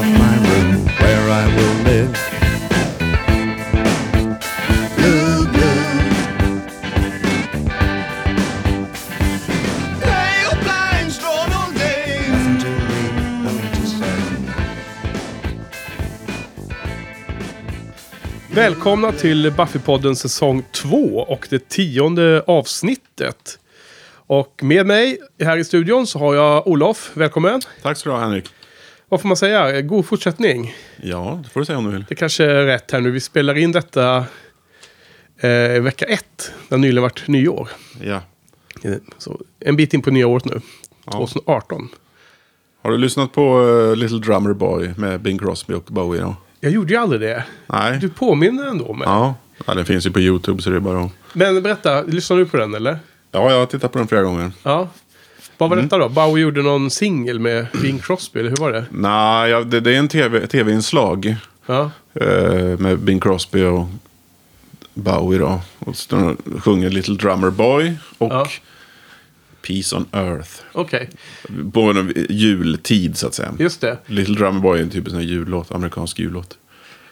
of my room where I will live. Blue, blue. Pale blinds drawn all day. Nothing to read, nothing to say. Välkomna till Buffypodden säsong 2 och det tionde avsnittet. Och med mig här i studion så har jag Olof. Välkommen. Tack ska du ha Henrik. Vad får man säga? God fortsättning. Ja, det får du säga om du vill. Det kanske är rätt här nu. Vi spelar in detta eh, vecka ett. Det har nyligen varit nyår. Ja. Eh, Så en bit in på nya året nu. Ja. 2018. Har du lyssnat på eh, Little Drummer Boy med Bing Crosby och Bowie då? Jag gjorde ju aldrig det. Nej. Du påminner ändå mig. Ja. ja, den finns ju på YouTube så det är bara att... Men berätta, lyssnade du på den eller? Ja, jag har tittat på den flera gånger. Ja. Vad Mm. var detta då? Bowie gjorde någon singel med Bing Crosby, eller hur var det? Nej, ja, det, det är en TV, tv-inslag Ja. eh, med Bing Crosby och Bowie då. Och så sjunger Little Drummer Boy och Ja. Peace on Earth. Okej, På en jultid så att säga. just det. Little Drummer Boy är en typisk sån här jullåt, amerikansk jullåt.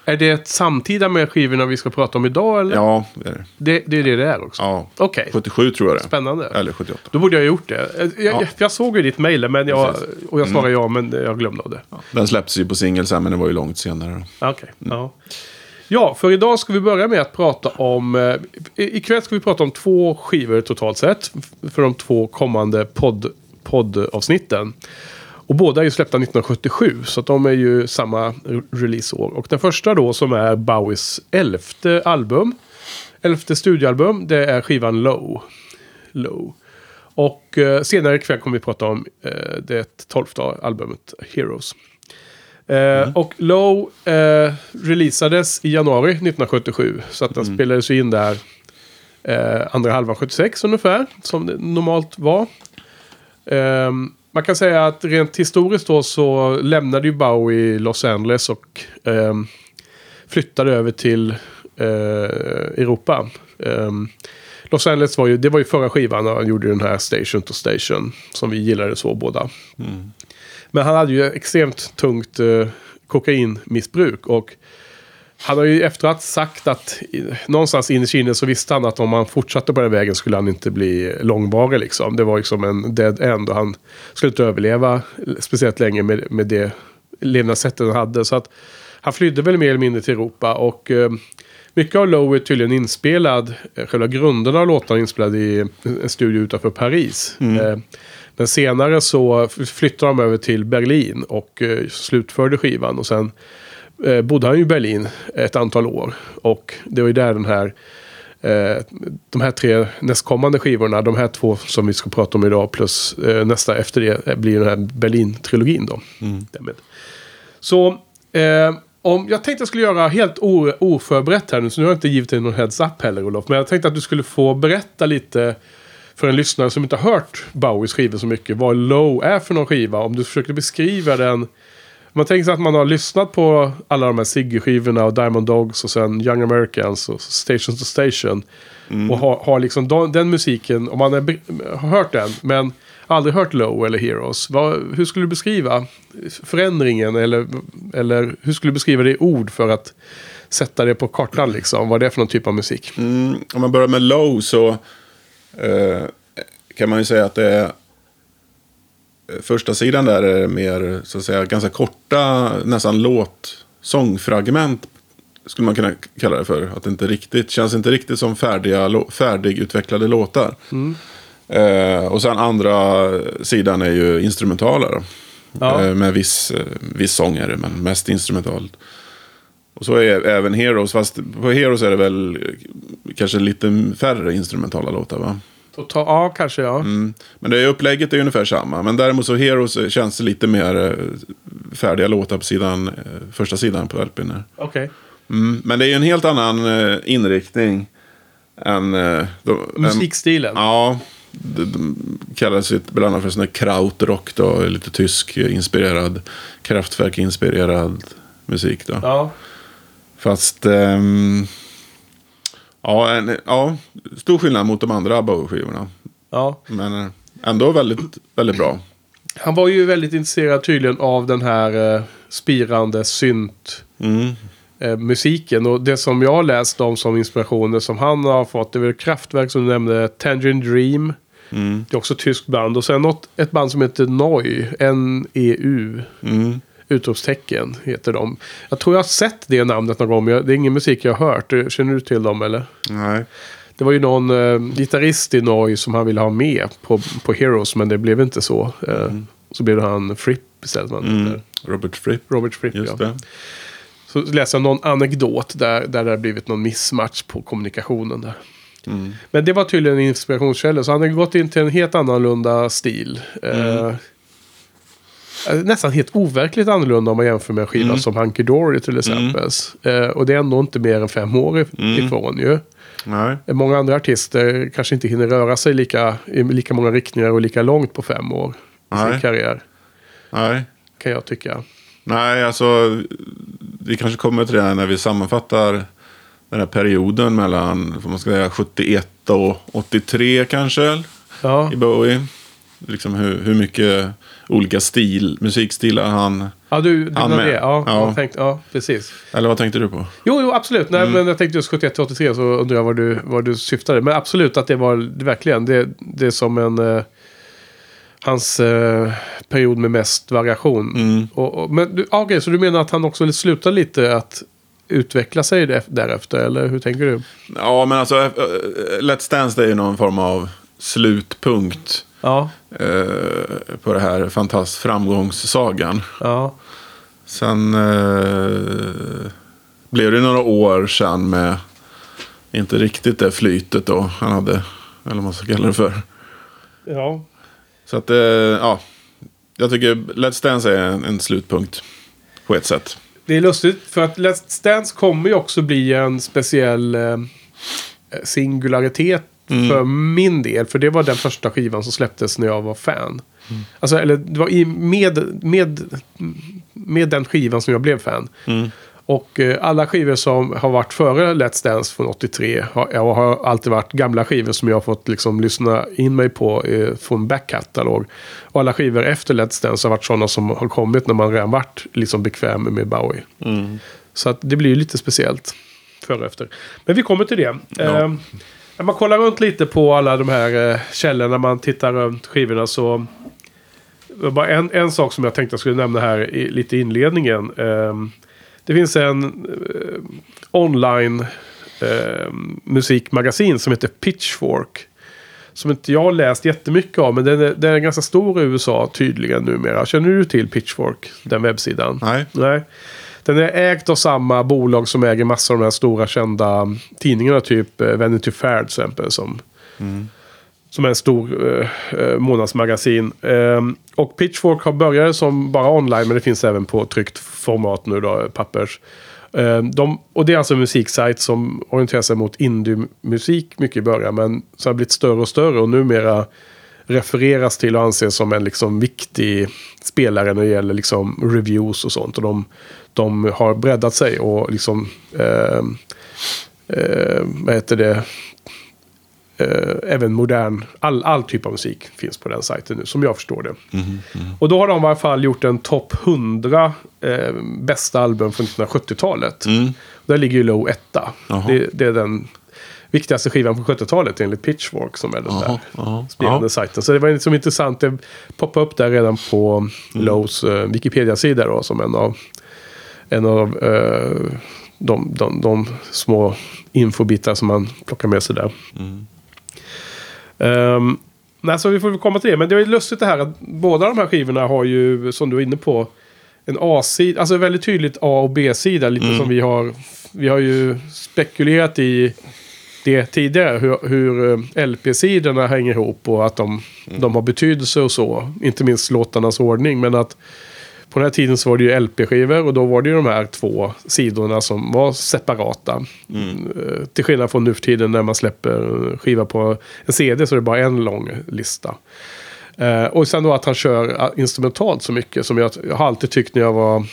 Är det samtida med skivorna vi ska prata om idag? Eller? Ja, det är det. Det, det är det det är också? Ja. Okej, 77 tror jag det är. spännande. Eller 78. Då borde jag ha gjort det. Jag, jag, Ja. jag såg ju ditt mejl men jag. Mm. och jag svarade ja, men jag glömde av det. Den släpptes ju på singel sen, men det var ju långt senare. Okej, ja. Ja, för idag ska vi börja med att prata om... Eh, i- ikväll ska vi prata om två skivor totalt sett. För de två kommande podd, poddavsnitten. Och båda är ju släppta 1977, så de är ju samma re- releaseår. Och den första då som är Bowies elfte album. Elfte studioalbum, det är skivan Low. Low. Och eh, senare ikväll kommer vi prata om eh, det tolfte albumet Heroes. Eh, Och Low eh, releasades i januari 1977. Så att den spelades ju in där eh, andra halvan 76 ungefär. Som det normalt var. Ehm, man kan säga att rent historiskt då så lämnade ju Bowie Los Angeles och ehm, flyttade över till eh, Europa. Ehm, Los Angeles var ju, det var ju förra skivan när han gjorde den här Station to Station. Som vi gillade så båda. Men han hade ju extremt tungt eh, kokainmissbruk. Och han har ju efteråt sagt att någonstans in i Kina så visste han att om han fortsatte på den vägen skulle han inte bli långvarig. Liksom. Det var liksom en dead end och han skulle inte överleva speciellt länge med, med det levnadssättet han hade. Så att han flydde väl mer eller mindre till Europa. Och eh, mycket av Low är tydligen inspelad, eh, själva grunderna av låtarna inspelade i en studio utanför Paris. Eh, men senare så flyttade de över till Berlin och eh, slutförde skivan. Och sen eh, bodde han ju i Berlin ett antal år. Och det var ju där den här eh, de här tre nästkommande skivorna, de här två som vi ska prata om idag plus eh, nästa efter det eh, blir den här Berlin-trilogin då. Därmed. Så eh, om, jag tänkte jag skulle göra helt oförberett här nu, så nu har jag inte givit dig någon heads-up heller Olof. Men jag tänkte att du skulle få berätta lite för en lyssnare som inte har hört Bowies skivor så mycket, vad Low är för någon skiva. Om du försökte beskriva den. Man tänker sig att man har lyssnat på alla de här Ziggy-skivorna och Diamond Dogs och sen Young Americans och Station to Station. Och har, har liksom den, den musiken, om man är, har hört den, men aldrig hört Low eller Heroes. Vad, hur skulle du beskriva förändringen? Eller, eller hur skulle du beskriva det i ord för att sätta det på kartan liksom? Vad det är för någon typ av musik? Mm, om man börjar med Low så eh, kan man ju säga att det är första sidan där är mer så att säga ganska korta nästan låt sångfragment skulle man kunna kalla det för. Att det inte riktigt känns inte riktigt som färdiga, färdigutvecklade låtar. Eh, och sen andra sidan är ju instrumentaler. Ja. Eh, med viss, eh, viss sång är det, men mest instrumentalt. Och så är även Heroes, fast på Heroes är det väl eh, kanske lite färre instrumentala låtar va? Och ta, ja, kanske ja. Mm. Men det är, upplägget är ungefär samma. Men däremot så Heroes känns det lite mer eh, färdiga låtar på sidan, eh, första sidan på LPn. Okej. Mm. Men det är ju en helt annan eh, inriktning. en... eh, de- en Musikstilen. Ja, de, de kallas ju bland annat för sån här krautrock då, lite tysk inspirerad, Kraftwerk-inspirerad musik då. Ja. Fast, ehm, ja, en, ja, stor skillnad mot de andra Bowie-skivorna. ja. Men eh, ändå väldigt, väldigt bra. Han var ju väldigt intresserad tydligen av den här eh, spirande synt Mm. eh, musiken. Och det som jag har läst om som inspirationer som han har fått, det är väl Kraftwerk som du nämnde, Tangerine Dream. Mm. Det är också ett tyskt band. Och sen något, ett band som heter Neu, N-E-U. Mm. Utropstecken heter de. Jag tror jag har sett det namnet någon gång, men det är ingen musik jag har hört. Känner du till dem eller? Nej. Det var ju någon eh, gitarrist i Neu som han ville ha med på, på Heroes, men det blev inte så. Eh, Så blev det han Fripp istället. Mm. Robert Fripp, Robert Fripp, just ja. det. Så läste jag någon anekdot där, där det har blivit någon missmatch på kommunikationen där. Mm. Men det var tydligen en inspirationskälla, så han har gått in till en helt annorlunda stil. Eh, eh, nästan helt overkligt annorlunda om man jämför med en skiva som Hunky Dory till exempel. Eh, och det är ändå inte mer än fem år if- ifrån ju. Nej. Många andra artister kanske inte hinner röra sig lika, i lika många riktningar och lika långt på fem år i sin karriär. Nej. Kan jag tycka. Nej, alltså vi kanske kommer till det när vi sammanfattar den här perioden mellan, vad man ska säga, 71 och 83 kanske Ja, i Bowie. Liksom hur, hur mycket olika stil, musikstilar han... ja du, du Han med. det? Ja, Ja. Tänkte, ja, precis. Eller vad tänkte du på? Jo, jo absolut. Mm. Nej, men jag tänkte just 71-83 så undrar jag vad du, vad du syftade. Men absolut att det var verkligen, det, det är som en... Eh, hans eh, period med mest variation. Mm. Och, och, men du, ah, okej, så du menar att han också slutade lite att utveckla sig där- därefter? Eller hur tänker du? Ja, men alltså eh, Let's Dance det är ju någon form av slutpunkt Ja, eh, på det här fantastisk framgångssagan. ja. Sen eh, blev det några år sen med inte riktigt det flytet då han hade. Eller vad man ska kalla det för. Ja, Så att, eh, ja. Jag tycker Let's Dance är en, en slutpunkt. På ett sätt. Det är lustigt för att Let's Dance kommer ju också bli en speciell eh, singularitet för min del. För det var den första skivan som släpptes när jag var fan. Alltså, eller det var i, med, med, med den skivan som jag blev fan. Och eh, alla skivor som har varit före Let's Dance från 83 har, jag har alltid varit gamla skivor som jag har fått liksom lyssna in mig på eh, från backkatalog. Och alla skivor efter Let's Dance har varit sådana som har kommit när man redan varit liksom bekväm med Bowie. Så att det blir ju lite speciellt före och efter. Men vi kommer till det. Eh, när man kollar runt lite på alla de här eh, källorna, när man tittar runt skivorna så... det var Bara en, en sak som jag tänkte jag skulle nämna här i, lite i inledningen. Eh, det finns en eh, online eh, musikmagasin som heter Pitchfork. Som inte jag har läst jättemycket av, men den är, den är ganska stor i USA tydligen numera. Känner du till Pitchfork, den webbsidan? Nej. Nej. Den är ägd av samma bolag som äger massor av de här stora kända tidningarna. Typ eh, Vanity Fair till exempel. Som, som är en stor eh, eh, månadsmagasin. Ehm, och Pitchfork har börjat som bara online. Men det finns även på tryckt format nu då, pappers. Ehm, de, och det är alltså en musiksajt som orienterar sig mot indie-musik mycket i början. Men som har blivit större och större. Och numera refereras till och anses som en liksom viktig spelare när det gäller liksom reviews och sånt. Och de, de har breddat sig och liksom... Eh, eh, vad heter det? Eh, även modern, all, all typ av musik finns på den sajten nu, som jag förstår det. Och då har de i alla fall gjort en topp 100 eh, bästa album från 1970-talet. Där ligger ju Low etta. Det, det är den viktigaste skivan från 70-talet enligt Pitchfork som är den Jaha, där spelande sajten. Så det var liksom intressant. Det poppade upp där redan på Mm. Lows eh, Wikipedia-sida då, som en av, en av eh, de, de, de små infobitar som man plockar med sig där. Mm. Um, nej, så vi får väl komma till det. Men det är lustigt det här att båda de här skivorna har ju, som du är inne på, en A-sida, alltså väldigt tydligt A och B-sida. Lite Mm. som vi har, vi har ju spekulerat i det tidigare. Hur, hur eh, LP-sidorna hänger ihop och att de, Mm. de har betydelse och så. Inte minst låtarnas ordning. Men att på den här tiden så var det ju LP-skivor och då var det ju de här två sidorna som var separata. Eh, till skillnad från nu för tiden när man släpper skiva på en CD så är det bara en lång lista. Eh, och sen då att han kör eh, instrumentalt så mycket som jag, jag har alltid tyckt när jag var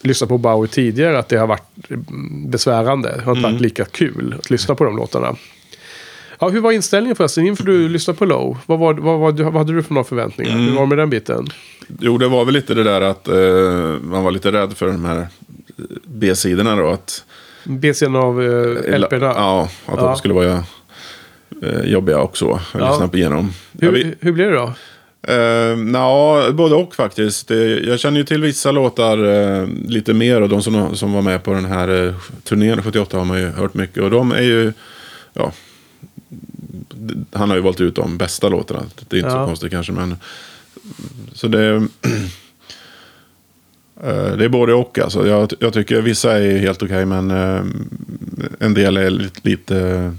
lyssnat på Bowie tidigare att det har varit mm, besvärande. Det har inte varit lika kul att lyssna på de låtarna. Ja, hur var inställningen förresten inför du lyssnade på Low? Vad, var, vad, vad, vad hade du för några förväntningar? Hur var det med den biten? Jo, det var väl lite det där att eh, man var lite rädd för de här eh, B-sidorna då. Att, BCn av eh, LP'na? Ja, att Ja. de skulle vara eh, jobbiga också. Att Ja. lyssna på igenom. Jag Hur, vet- hur blev det då? Eh, Nja, både och faktiskt. Jag känner ju till vissa låtar eh, lite mer och de som, som var med på den här eh, turnén 78 har man ju hört mycket. Och de är ju, ja, han har ju valt ut de bästa låtarna. Det är inte Ja. så konstigt kanske, men så det, eh, det är både och alltså. Jag, jag tycker vissa är helt okej, men eh, en del är lite, lite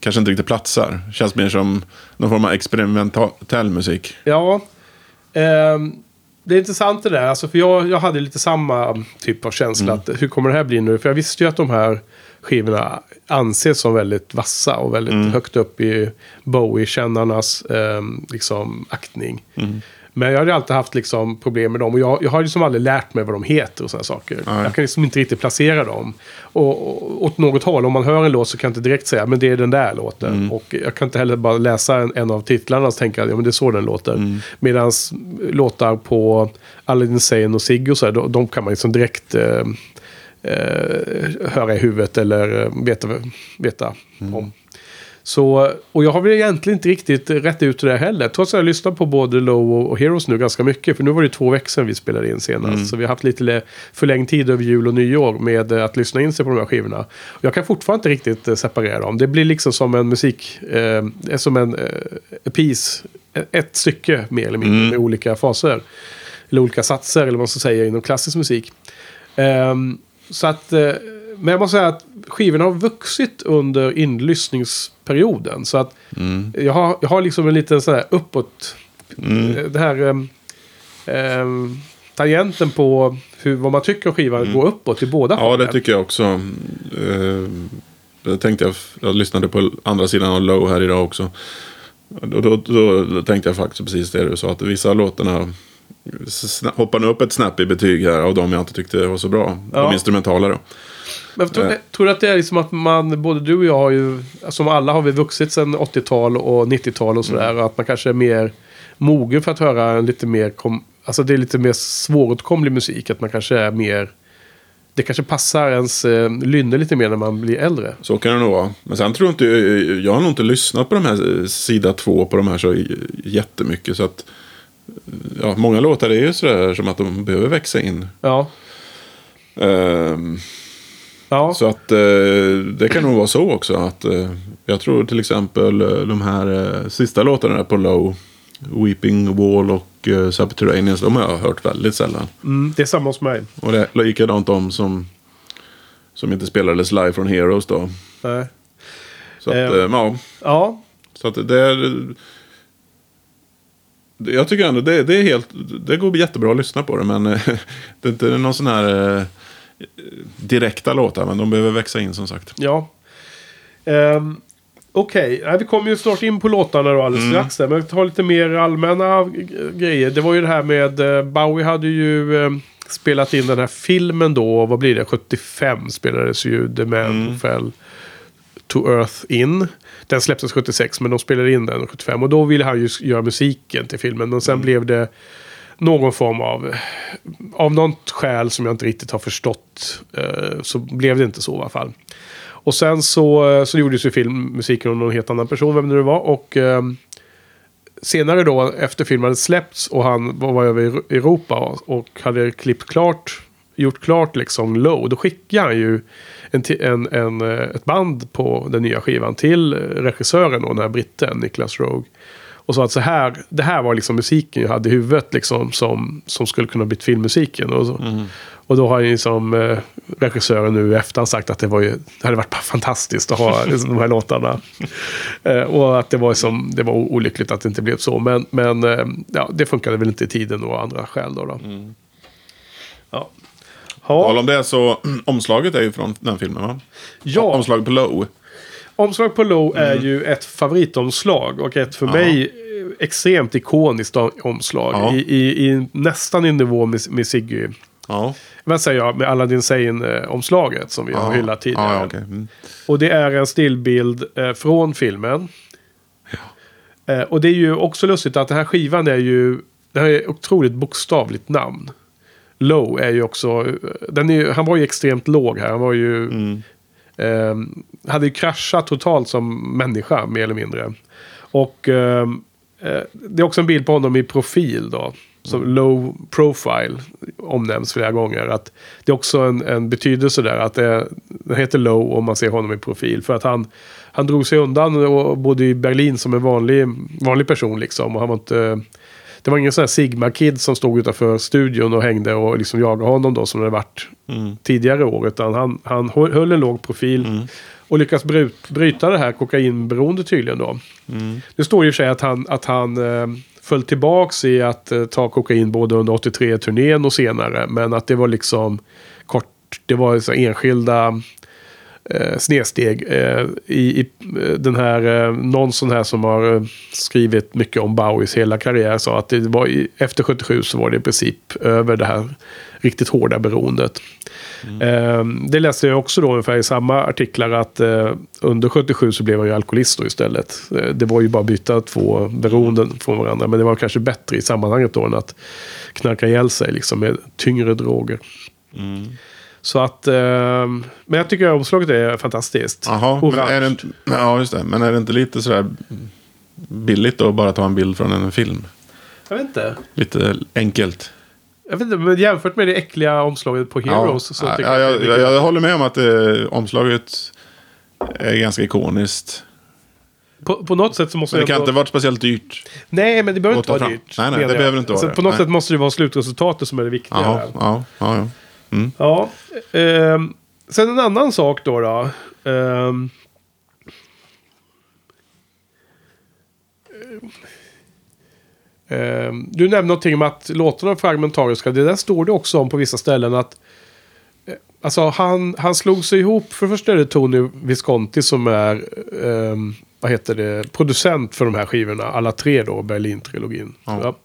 kanske inte riktigt platsar. Känns mer som någon form av experimentell musik. Ja, ehm, det är intressant det där. Alltså, för jag, jag hade lite samma typ av känsla. Mm. Att, hur kommer det här bli nu? För jag visste ju att de här skivorna anses som väldigt vassa och väldigt Mm. högt upp i Bowie-kännarnas ehm, liksom, aktning. Mm. Men jag hade alltid haft liksom, problem med dem. Och jag, jag har liksom aldrig lärt mig vad de heter och sådana saker. Nej. Jag kan liksom inte riktigt placera dem. Och, och åt något håll, om man hör en låt så kan jag inte direkt säga men det är den där låten. Mm. Och jag kan inte heller bara läsa en, en av titlarna och tänka ja men det är så den låter. Mm. Medan låtar på Aladdin Sane och Sigge och så här, de, de kan man liksom direkt eh, eh, höra i huvudet eller eh, veta, veta Mm. om. Så, och jag har väl egentligen inte riktigt rätt ut det heller. Trots att jag lyssnar på både Low och, Heroes nu ganska mycket. För nu var det två veckor sedan vi spelade in senast. Mm. Så vi har haft lite förlängd tid över jul och nyår med eh, att lyssna in sig på de här skivorna. Jag kan fortfarande inte riktigt eh, separera dem. Det blir liksom som en musik, eh, som en eh, piece, ett stycke mer eller mindre med olika faser. Eller olika satser eller vad man ska säga inom klassisk musik. Ehm, så att, eh, men jag måste säga att skivorna har vuxit under inlyssningsperioden. Så att jag, har, jag har liksom en liten sån här uppåt... eh, Det här... ehm, ehm, tangenten på hur, vad man tycker om skivan går uppåt i båda Ja, det fallen. tycker jag också. Eh, tänkte jag, jag lyssnade på andra sidan av Low här idag också. Då, då, då, tänkte jag faktiskt precis det du sa, att vissa låtarna hoppar nu upp ett snäpp i betyg här av de jag inte tyckte var så bra. Ja. De instrumentala då. Men tror, Eh. tror du att det är liksom att man, både du och jag har ju, som alla har vi vuxit sedan 80-tal och 90-tal och sådär. Mm. Och att man kanske är mer mogen för att höra en lite mer, kom, alltså det är lite mer svåråtkomlig musik. Att man kanske är mer, det kanske passar ens eh, lynne lite mer när man blir äldre. Så kan det nog vara. Men sen tror jag inte, jag har nog inte lyssnat på de här eh, sida två på de här så jättemycket. Så att, ja, många låtar är ju sådär som att de behöver växa in. Ja, Ehm, ja, Så att eh, det kan nog vara så också. Att, eh, jag tror till exempel eh, de här sista låtarna på Low. Weeping Wall och eh, Subterraneans. De har jag hört väldigt sällan. mm, det är samma hos mig. Och det är likadant de som, som inte spelades live från Heroes då. Nej. Så att, Eh. eh, ja. Ja, Så att det är... Jag tycker ändå det, det är helt... Det går jättebra att lyssna på det. Men eh, det är inte någon sån här... eh, direkta låtar. Men de behöver växa in som sagt. Ja. Um, Okej, Nej, vi kommer ju snart in på låtarna då alldeles strax. där, Men vi tar lite mer allmänna g- grejer. Det var ju det här med... eh, Bowie hade ju eh, spelat in den här filmen då. Vad blir det? 75 spelades ju The Man Who Fell to Earth In. Den släpptes 76 men de spelade in den 75. Och då ville han ju göra musiken till filmen. Men sen blev det någon form av... Av något skäl som jag inte riktigt har förstått. eh, så blev det inte så i alla fall. Och sen så, eh, så gjordes ju filmmusiken av någon helt annan person, vem det nu var. Och ehm, senare då, efter filmen hade släppts och han var var över i Europa och hade klippt klart, gjort klart liksom low, då skickade han ju en, en, en, eh, ett band på den nya skivan till eh, regissören då, den här britten, Niklas Rogue. Och sa att så här, det här var liksom musiken jag hade i huvudet liksom som, som skulle kunna bli filmmusiken. Och, så. och då har ju som eh, regissören nu i efterhand sagt att det, var ju, det hade varit fantastiskt att ha liksom, de här låtarna. Eh, och att det var, som, det var olyckligt att det inte blev så. Men, men eh, ja, det funkade väl inte i tiden och andra skäl. Då, då. Ja. Tal Ja, om det så, omslaget är ju från den filmen va? ja. Omslaget på Low. omslag på Low är Mm. ju ett favoritomslag och ett för mig eh, extremt ikoniskt omslag. Ja. I, i, i, nästan i nivå med, med Siggy. Ja. Vad säger jag? Med Aladdin Sane-omslaget som vi har hyllat tidigare. Ja, ja, okej. mm. Och det är en stillbild eh, från filmen. Eh, och det är ju också lustigt att den här skivan är ju... Den har ju otroligt bokstavligt namn. Low är ju också... Den är, han var ju extremt låg här. Han var ju... Eh, hade ju kraschat totalt som människa mer eller mindre. Och eh, eh, det är också en bild på honom i profil då. Som low profile omnämns flera gånger. Att det är också en, en betydelse där. Att det, det heter low om man ser honom i profil. För att han, han drog sig undan och bodde i Berlin som en vanlig, vanlig person liksom. Och han var inte... Det var ingen sån här Sigma-kid som stod utanför studion och hängde och liksom jagade honom då som det varit tidigare år. Utan han, han höll en låg profil. Och lyckas bryt, bryta det här kokainberoende tydligen då. Det står ju i och för sig att han, att han eh, föll tillbaks i att eh, ta kokain både under 83-turnén och senare. Men att det var liksom kort, det var så enskilda eh, snedsteg. Eh, i, I eh, den här, eh, någon sån här som har eh, skrivit mycket om Bowies hela karriär sa att det var i, efter 77 så var det i princip över det här riktigt hårda beroendet. Eh, det läste jag också då ungefär i samma artiklar att eh, under 77 så blev han ju alkoholist då istället. Det var ju bara att byta två beroenden från varandra. Men det var kanske bättre i sammanhanget då än att knarka ihjäl sig liksom med tyngre droger. Så att, eh, men jag tycker omslaget är fantastiskt. Jaha, men är det inte, ja, just det. Men är det inte lite sådär billigt att bara ta en bild från en film? Jag vet inte. Lite enkelt. Jag vet inte, men jämfört med det äckliga omslaget på Heroes så ja, tycker ja, jag, jag, det jag, jag håller med om att eh, omslaget är ganska ikoniskt. på, på något sätt så måste Men det kan ändå- inte varit speciellt dyrt. Nej, men det behöver inte vara fram. dyrt. Nej, nej, det jag. behöver inte vara alltså, det. På något Nej. sätt måste det vara slutresultatet som är det viktiga. Ja, ja, ja. Mm. Ja. ehm, sen en annan sak då. då. Ehm, ehm, du nämnde någonting om att låtarna är fragmentariska. Det där står det också om på vissa ställen att eh, Alltså han, han slog sig ihop, för det första är det Tony Visconti som är, ehm, vad heter det, producent för de här skivorna. Alla tre då, Berlin-trilogin. Ja.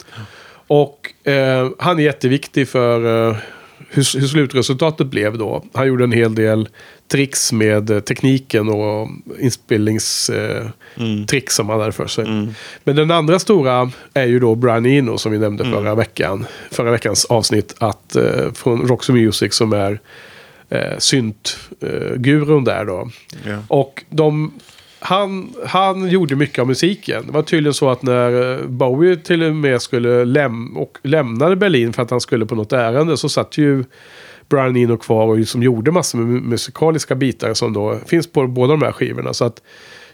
Och eh, han är jätteviktig för eh, hur, hur slutresultatet blev då. Han gjorde en hel del tricks med eh, tekniken och inspelningstricks eh, tricks som han hade för sig. Men den andra stora är ju då Brian Eno som vi nämnde förra veckan. Förra veckans avsnitt att, eh, från Roxy Music som är eh, syntgurun där då. Ja. Och de, han, han gjorde mycket av musiken. Det var tydligen så att när eh, Bowie till och med skulle läm och lämnade Berlin för att han skulle på något ärende så satt ju Brian Eno kvar och som gjorde massor med mu- musikaliska bitar som då finns på båda de här skivorna. Så att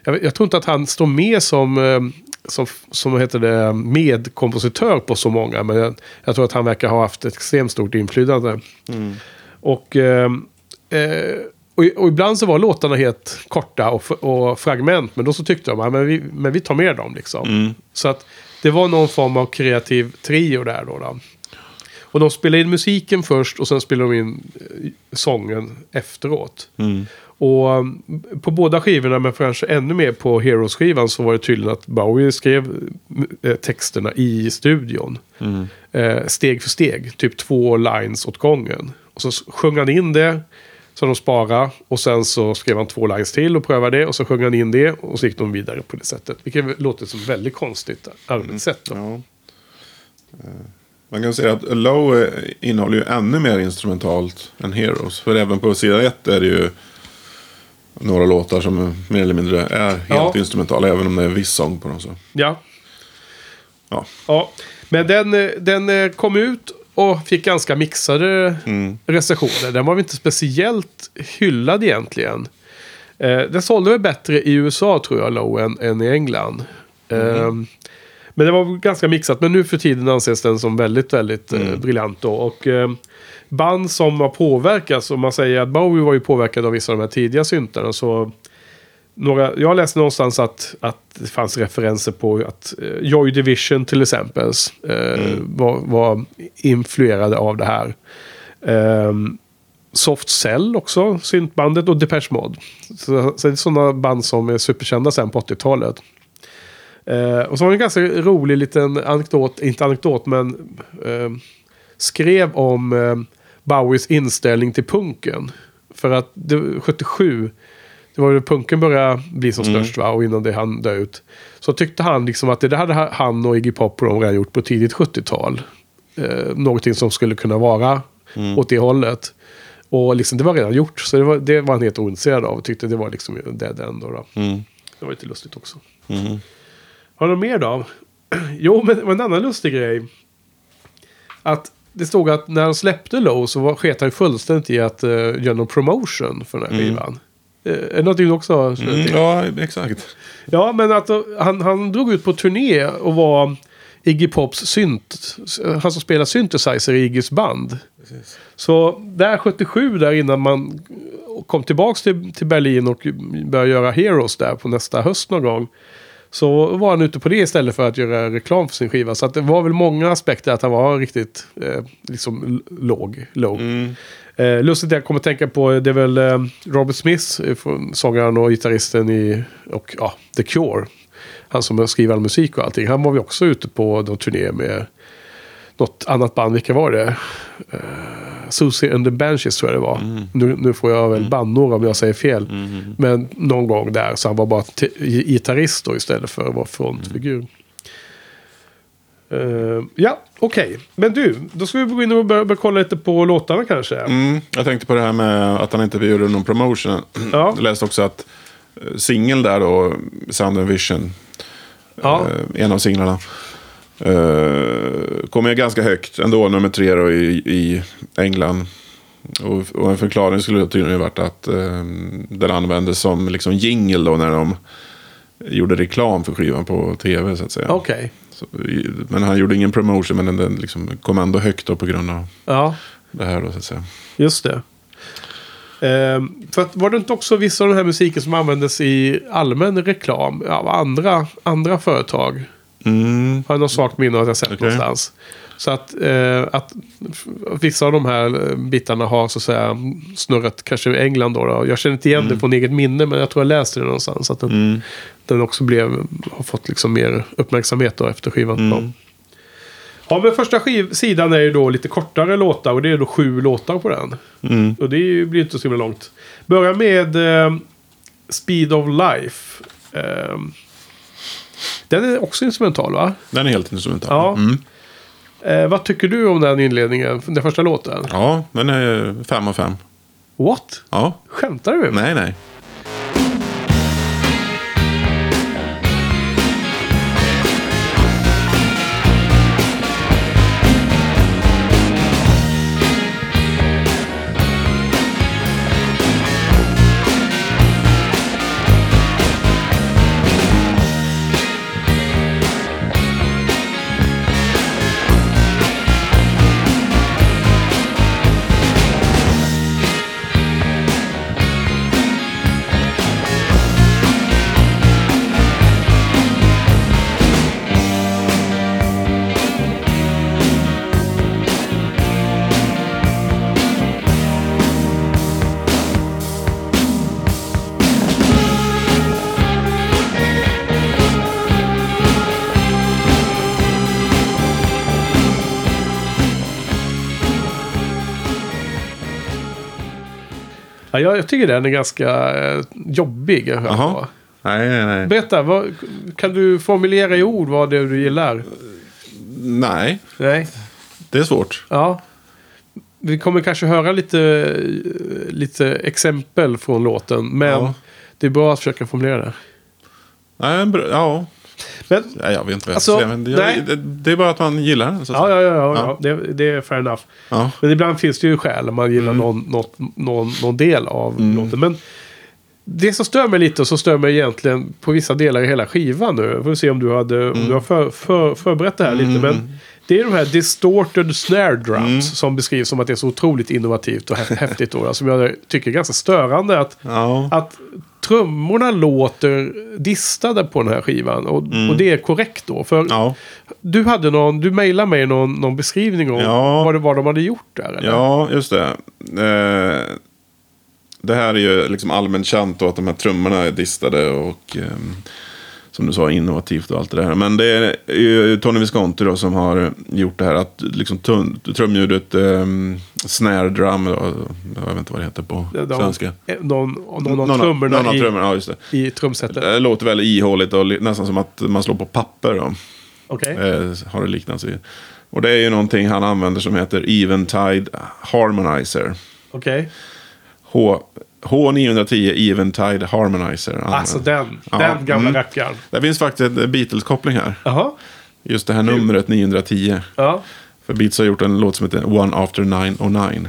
jag, jag tror inte att han står med som, eh, som, som heter det, medkompositör på så många. Men jag, jag tror att han verkar ha haft ett extremt stort inflytande. Och, eh, eh, och, och ibland så var låtarna helt korta och, och fragment. Men då så tyckte de att men vi, men vi tar med dem. Liksom. Så att det var någon form av kreativ trio där då. då. Och de spelade in musiken först och sen spelade de in eh, sången efteråt. Och um, på båda skivorna, men kanske ännu mer på Heroes-skivan, så var det tydligen att Bowie skrev eh, texterna i studion. Eh, steg för steg, typ två lines åt gången. Och så sjöng han in det, så de sparade. Och sen så skrev han två lines till och prövade det. Och så sjöng han in det och så gick de vidare på det sättet. Vilket låter som väldigt konstigt arbetssätt. Då. Ja. Eh, Man kan säga att Low eh, innehåller ju ännu mer instrumentalt än Heroes. För även på sida ett är det ju några låtar som mer eller mindre är helt Ja. instrumentala. Även om det är viss sång på dem. Så. Ja. Ja. Ja, men den, eh, den kom ut och fick ganska mixade Mm. recensioner. Den var väl inte speciellt hyllad egentligen. Eh, den sålde väl bättre i USA tror jag, Low, än, än i England. Eh, men det var ganska mixat. Men nu för tiden anses den som väldigt, väldigt eh, briljant. Då. Och eh, band som har påverkats, om man säger att Bowie var ju påverkad av vissa av de här tidiga syntarna. Så några, jag läste någonstans att, att det fanns referenser på att eh, Joy Division till exempel eh, var, var influerade av det här. Ehm, Soft Cell också, syntbandet och Depeche Mode. Så, så det är sådana band som är superkända sen på 80-talet. Eh, och så var det en ganska rolig liten anekdot, inte anekdot men eh, skrev om eh, Bowies inställning till punken. För att det, 77, det var ju punken började bli som störst va, och innan det han dö ut. Så tyckte han liksom att det där hade han och Iggy Pop och de redan gjort på tidigt 70-tal. Eh, någonting som skulle kunna vara åt det hållet. Och liksom, det var redan gjort, så det var, det var han helt ointresserad av. Tyckte det var liksom dead end. Då, då. Mm. Det var lite lustigt också. Har du något mer då? Jo, men det var en annan lustig grej. Att det stod att när han släppte Low så var, sket han fullständigt i att uh, göra någon promotion för den här skivan. Uh, är det någonting du också känner Mm, ja, exakt. Ja, men att uh, han, han drog ut på turné och var Iggy Pops synt. Han som spelar synthesizer i Iggys band. Så där 77, där innan man kom tillbaka till, till Berlin och började göra Heroes där på nästa höst någon gång. Så var han ute på det istället för att göra reklam för sin skiva. Så det var väl många aspekter att han var riktigt eh, liksom låg. låg. Eh, lustigt jag kommer att tänka på det är väl eh, Robert Smith, eh, sångaren och gitarristen i och, ja, The Cure. Han som skriver all musik och allting. Han var ju också ute på någon turné med något annat band. Vilka var det? Uh, Susie and the Banshees tror jag det var. Nu, nu får jag väl bannor om jag säger fel. Men någon gång där så han var bara gitarrist då istället för att vara frontfigur. Eh, ja, okej. Men du, då ska vi gå in och börja, börja kolla lite på låtarna kanske. Mm, jag tänkte på det här med att han inte gjorde någon promotion. Ja. Jag läste också att eh, singeln där då, Sound and Vision, Ja. eh, en av singlarna, eh, kommer ju ganska högt ändå, nummer tre då i, i England. Och, och en förklaring skulle tydligen varit att den användes som liksom jingle då när de gjorde reklam för skivan på tv så att säga. Okej. Så, men han gjorde ingen promotion, men den, liksom kom ändå högt då på grund av Ja, det här då så att säga. just det. Ehm, för att var det inte också vissa av den här musiken som användes i allmän reklam av andra, andra företag? Mm. Har jag något svagt minne av att jag sett Okej. någonstans. Så att, eh, att vissa av de här eh, bitarna har så att säga snurrat kanske i England då. då. Jag känner inte igen det från eget minne men jag tror jag läste det någonstans. Att den, den också blev, har fått liksom mer uppmärksamhet då efter skivan. Ja. Ja, men första skiv- sidan är ju då lite kortare låtar och det är då sju låtar på den. Och det ju- blir inte så himla långt. Börjar med eh, Speed of Life. Eh, den är också instrumental va? Den är helt instrumental. Ja. Mm. Eh, vad tycker du om den inledningen? Den första låten? ja, den är fem av fem. What? Ja, Skämtar du med mig? nej, nej. Jag, tycker den är ganska eh, jobbig. Jaha. Nej, nej, nej. Berätta, vad, kan du formulera i ord vad det är du gillar? Nej, Nej. det är svårt. Ja. Vi kommer kanske höra lite, lite exempel från låten. Men Ja. det är bra att försöka formulera det. Nej, ja. Men, Nej, jag vet inte vad jag Alltså, säga. Men det, nej. det, det är bara att man gillar den. Så ja, ja, ja, ja, Ja. ja. Det, det är fair enough. Ja. Men ibland finns det ju skäl om man gillar någon, något, någon, någon del av låten. Men det som stör mig lite och som stör mig egentligen på vissa delar i hela skivan nu. Får se om du, hade, om du har för, för, förberett det här lite. Men det är de här distorted snare drums som beskrivs som att det är så otroligt innovativt och hä- häftigt. Då, som jag tycker är ganska störande. Att, Ja. att trummorna låter distade på den här skivan. Och, och det är korrekt då. För Mm. Ja. du hade någon, du mejlade mig någon, någon beskrivning om Ja. vad det var de hade gjort där. Eller? Ja, just det. Eh, det här är ju liksom allmänt känt och att de här trummorna är distade och ehm, som du sa innovativt och allt det där. Men det är ju Tony Visconti då som har gjort det här att liksom trumljudet um, snare drum, jag vet inte vad det heter på De, svenska. Någon, någon, Någon av- trummorna någon av i, ja just det. i trumsetet. Det låter väldigt ihåligt och nästan som att man slår på papper. Då. Okej. Eh, har det liknats i. Och det är ju någonting han använder som heter Eventide Harmonizer. Okej. H, H910 Eventide Harmonizer. använder. Alltså den, Ja, den gamla mm. rackaren. Det finns faktiskt en Beatles-koppling här. Jaha. Just det här numret 910. Ja. För Beatles har gjort en låt som heter One After 909.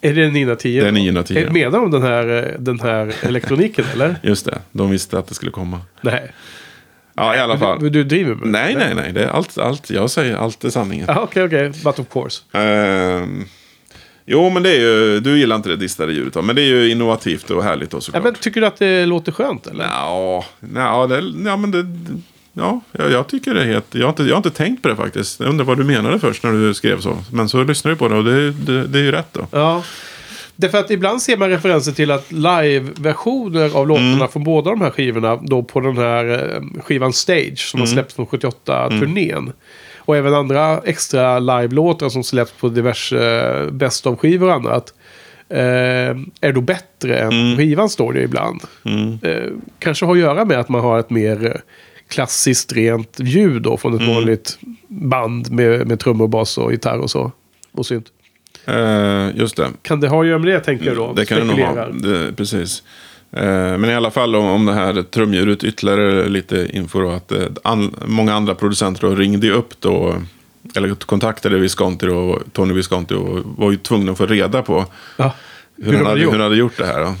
Är det 910? Det är 910. Eh, Menar de den här, eh, den här elektroniken eller? Just det, de visste att det skulle komma. Nej. Ja, i alla fall. Du, du driver med Nej, nej, nej. Det är allt, allt. Jag säger allt är sanningen. Ja, Okej, okej. But of course. Ehm, jo, men det är ju... Du gillar inte det distade ljudet, men det är ju innovativt och härligt då Ja, såklart. men tycker du att det låter skönt eller? Ja, ja, det, ja men det... Ja, jag, jag tycker det är helt... Jag har, inte, jag har inte tänkt på det faktiskt. Jag undrar vad du menade först när du skrev så. Men så lyssnar du på det och det, det, det är ju rätt då. Ja. Därför att ibland ser man referenser till att live-versioner av låtarna Mm. från båda de här skivorna, då på den här eh, skivan Stage som Mm. har släppts från 78-turnén. Och även andra extra live-låtar som släpps på diverse eh, Best of-skivor och annat. Eh, är då bättre än Mm. skivan står det ibland. Eh, kanske har att göra med att man har ett mer klassiskt rent ljud då från ett Mm. vanligt band med, med trummor, bas och gitarr och så. Och synt. Eh, just det. Kan det ha att göra med det tänker jag då? Det kan det nog ha. Det, precis. Eh, men i alla fall om, om det här trumljudet ytterligare lite info då. Att eh, an, många andra producenter då ringde upp då. Eller kontaktade Visconti och Tony Visconti och var ju tvungna att få reda på Ja. hur, han, hade, hur han hade gjort det här. Då.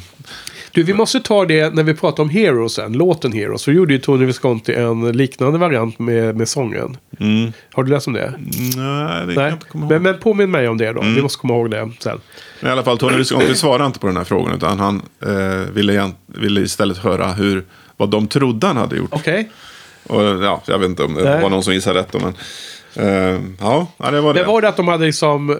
Du, vi måste ta det när vi pratar om Heroes sen, låten Heroes. Så gjorde ju Tony Visconti en liknande variant med, med sången. Har du läst om det? Nej, det kan jag inte komma ihåg. men, men påminn mig om det då. Vi måste komma ihåg det sen. Men i alla fall, Tony Visconti svarade inte på den här frågan. Utan han eh, ville, ville istället höra hur, vad de trodde han hade gjort. Okej. Och, ja, jag vet inte om det Nej. var någon som gissade rätt. Men, eh, ja, ja, det var det. Det var det att de hade liksom eh,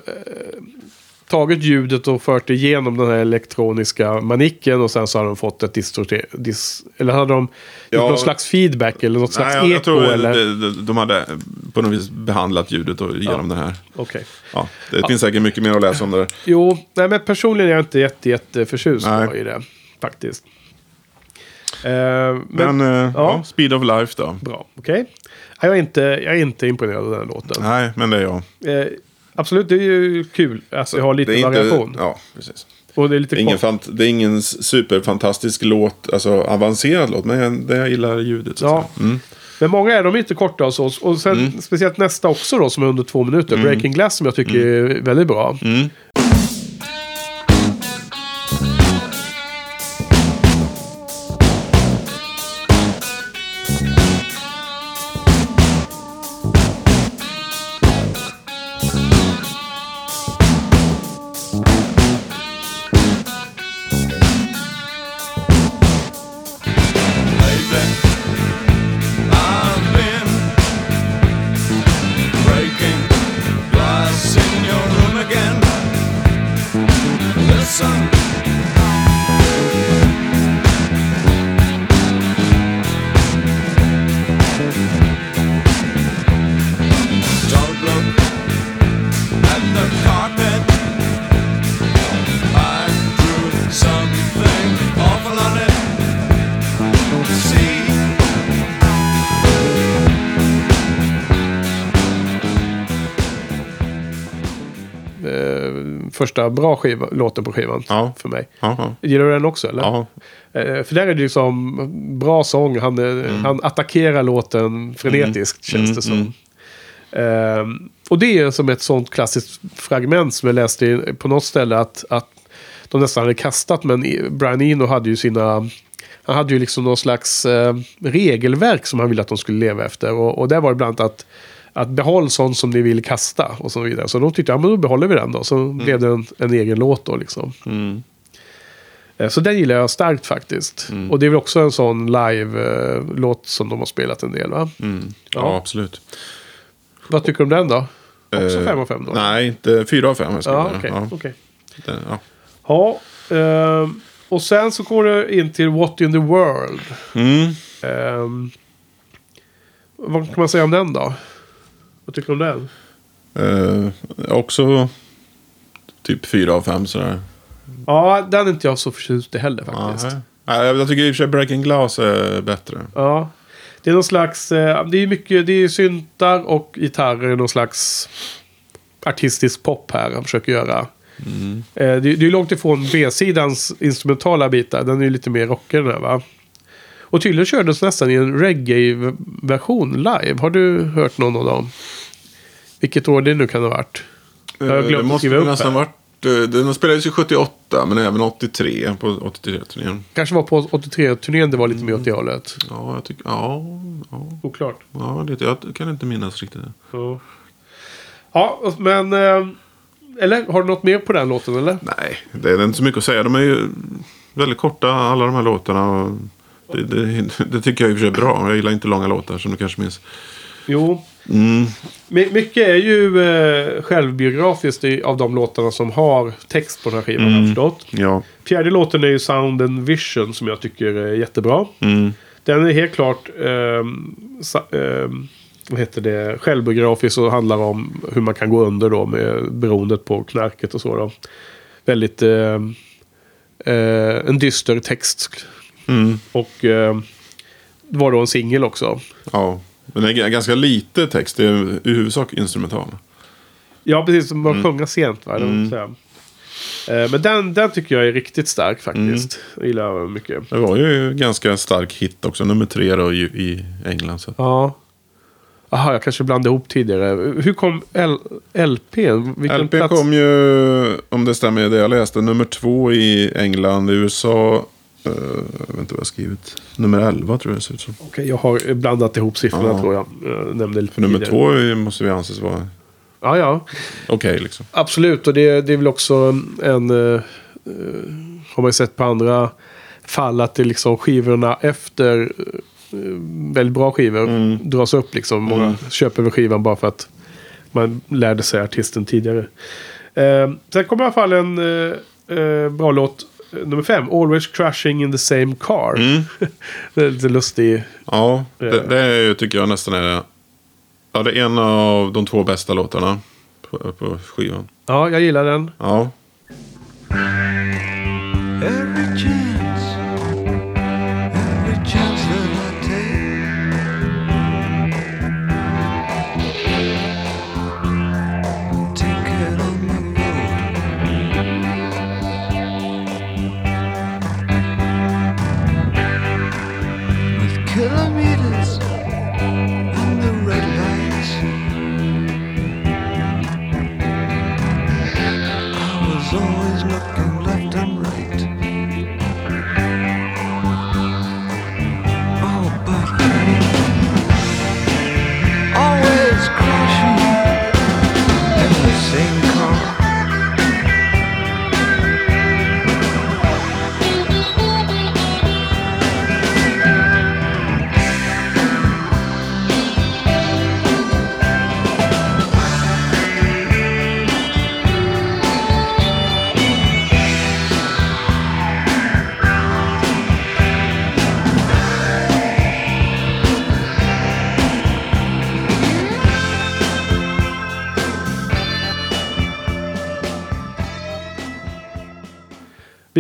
tagit ljudet och fört det igenom den här elektroniska manicken och sen så hade de fått ett distorter... Dis, eller hade de Ja. någon slags feedback eller något slags Nej, jag, jag eko tror eller? de, de, de hade på något vis behandlat ljudet och genom den här. Okej. Ja, det finns säkert mycket mer att läsa om det. Jo, nej men personligen är jag inte jätte, jätte förtjust Nej. i det. Faktiskt. Eh, men, Men, eh, ja. ja. Speed of Life då. bra, okej. Jag, är inte, jag är inte imponerad av den här låten. Nej, men det är jag. Eh, absolut, det är ju kul att vi har lite det är variation. Inte, ja, precis. Och det är lite ingen fant- det är ingen superfantastisk låt, alltså avancerad låt, men jag, det jag gillar ljudet. Ja. Mm. Men många är de inte korta och så. Och sen speciellt nästa också då som är under två minuter. Breaking Glass som jag tycker är väldigt bra. Första bra skiva, låten på skivan Ja. för mig. Ja. Gillar du den också eller? ja. Eh, för där är det ju som bra sång. Han, eh, Mm. han attackerar låten frenetiskt känns det som. Ehm, och det är som ett sånt klassiskt fragment som jag läste på något ställe att, att de nästan hade kastat. Men Brian Eno hade ju sina... Han hade ju liksom någon slags eh, regelverk som han ville att de skulle leva efter. Och, och där var det bland annat att, att behåll sånt som ni vill kasta och så vidare. Så de tyckte, ja men då behåller vi den då. Så blev det en, en egen låt då liksom. Eh, Så den gillar jag starkt faktiskt. Mm. Och det är väl också en sån live-låt som de har spelat en del va? Mm. Ja, Ja. absolut. Vad tycker du om den då? Också Eh, 5 av 5 då? Nej, inte fyra av fem. Jag skulle Ja, säga. okej. ja, okej. det- ja. Ja, ehm, och sen så går det in till What in the World. Mm. Ehm, vad kan man säga om den då? Vad tycker du om den? Eh, också typ fyra av fem sådär. Ja, den är inte jag så förtjust i heller faktiskt. Nej. jag tycker i och för sig Breaking Glass är bättre. Ja. Det är någon slags... Eh, det är mycket... Det är syntar och gitarrer. Någon slags artistisk pop här han försöker göra. Eh, det, det är långt ifrån B-sidans instrumentala bitar. Den är ju lite mer rockig den här va? Och tydligen kördes nästan i en reggae-version live. Har du hört någon av dem? Vilket år det nu kan ha varit. Jag har Eh, glömt det måste skriva upp nästan här. varit... eh, Den spelades ju 78, men även 83 på 83-turnén. Kanske var på 83-turnén det var lite mer åt det hållet. Ja, jag tycker... Ja, ja, Oklart. ja det, jag kan inte minnas riktigt. Ja, ja men... Eh, eller har du något mer på den låten eller? Nej, det är inte så mycket att säga. De är ju väldigt korta, alla de här låtarna. Det, det, det tycker jag i och för sig är bra. Jag gillar inte långa låtar, som du kanske minns. Jo, Mm. My- Mycket är ju eh, självbiografiskt av de låtarna som har text på den här skivan jag förstått. Ja. Fjärde låten är ju Sound and Vision som jag tycker är jättebra. Mm. Den är helt klart sa, ehm, vad heter det, självbiografisk och handlar om hur man kan gå under då med beroendet på knarket och så. Då. Väldigt ehm, eh, en dyster text. Mm. Och ehm, det var då en singel också. ja. Men det är ganska lite text. Det är i huvudsak instrumental. Ja, precis. Man sjunga sent. Va? Det Mm. Eh, Men den, den tycker jag är riktigt stark faktiskt. Jag gillar jag mycket. Det var ju ganska stark hit också. Nummer tre då i, i England. Så. Ja. Jaha, jag kanske blandade ihop tidigare. Hur kom L LP? Vilken LP plats? kom ju, om det stämmer det jag läste, nummer två i England. USA, uh, jag vet inte vad jag har skrivit. Nummer 11 tror jag det ser ut som. Okej, jag har blandat ihop siffrorna Ja. tror jag. jag nämnde lite För nummer tidigare. två måste vi anses vara Ja, ja. okej liksom. Absolut, och det, det är väl också en... eh, eh, har man ju sett på andra fall att det liksom skivorna efter eh, väldigt bra skivor Mm. dras upp liksom. Många köper väl skivan bara för att man lärde sig artisten tidigare. Eh, sen kommer i alla fall en eh, eh, bra låt. Nummer fem, Always Crashing in the Same Car. Mm. det är lite lustig. Ja, det, Eh. det tycker jag nästan är... Ja, det är en av de två bästa låtarna på, på skivan. Ja, jag gillar den. Ja.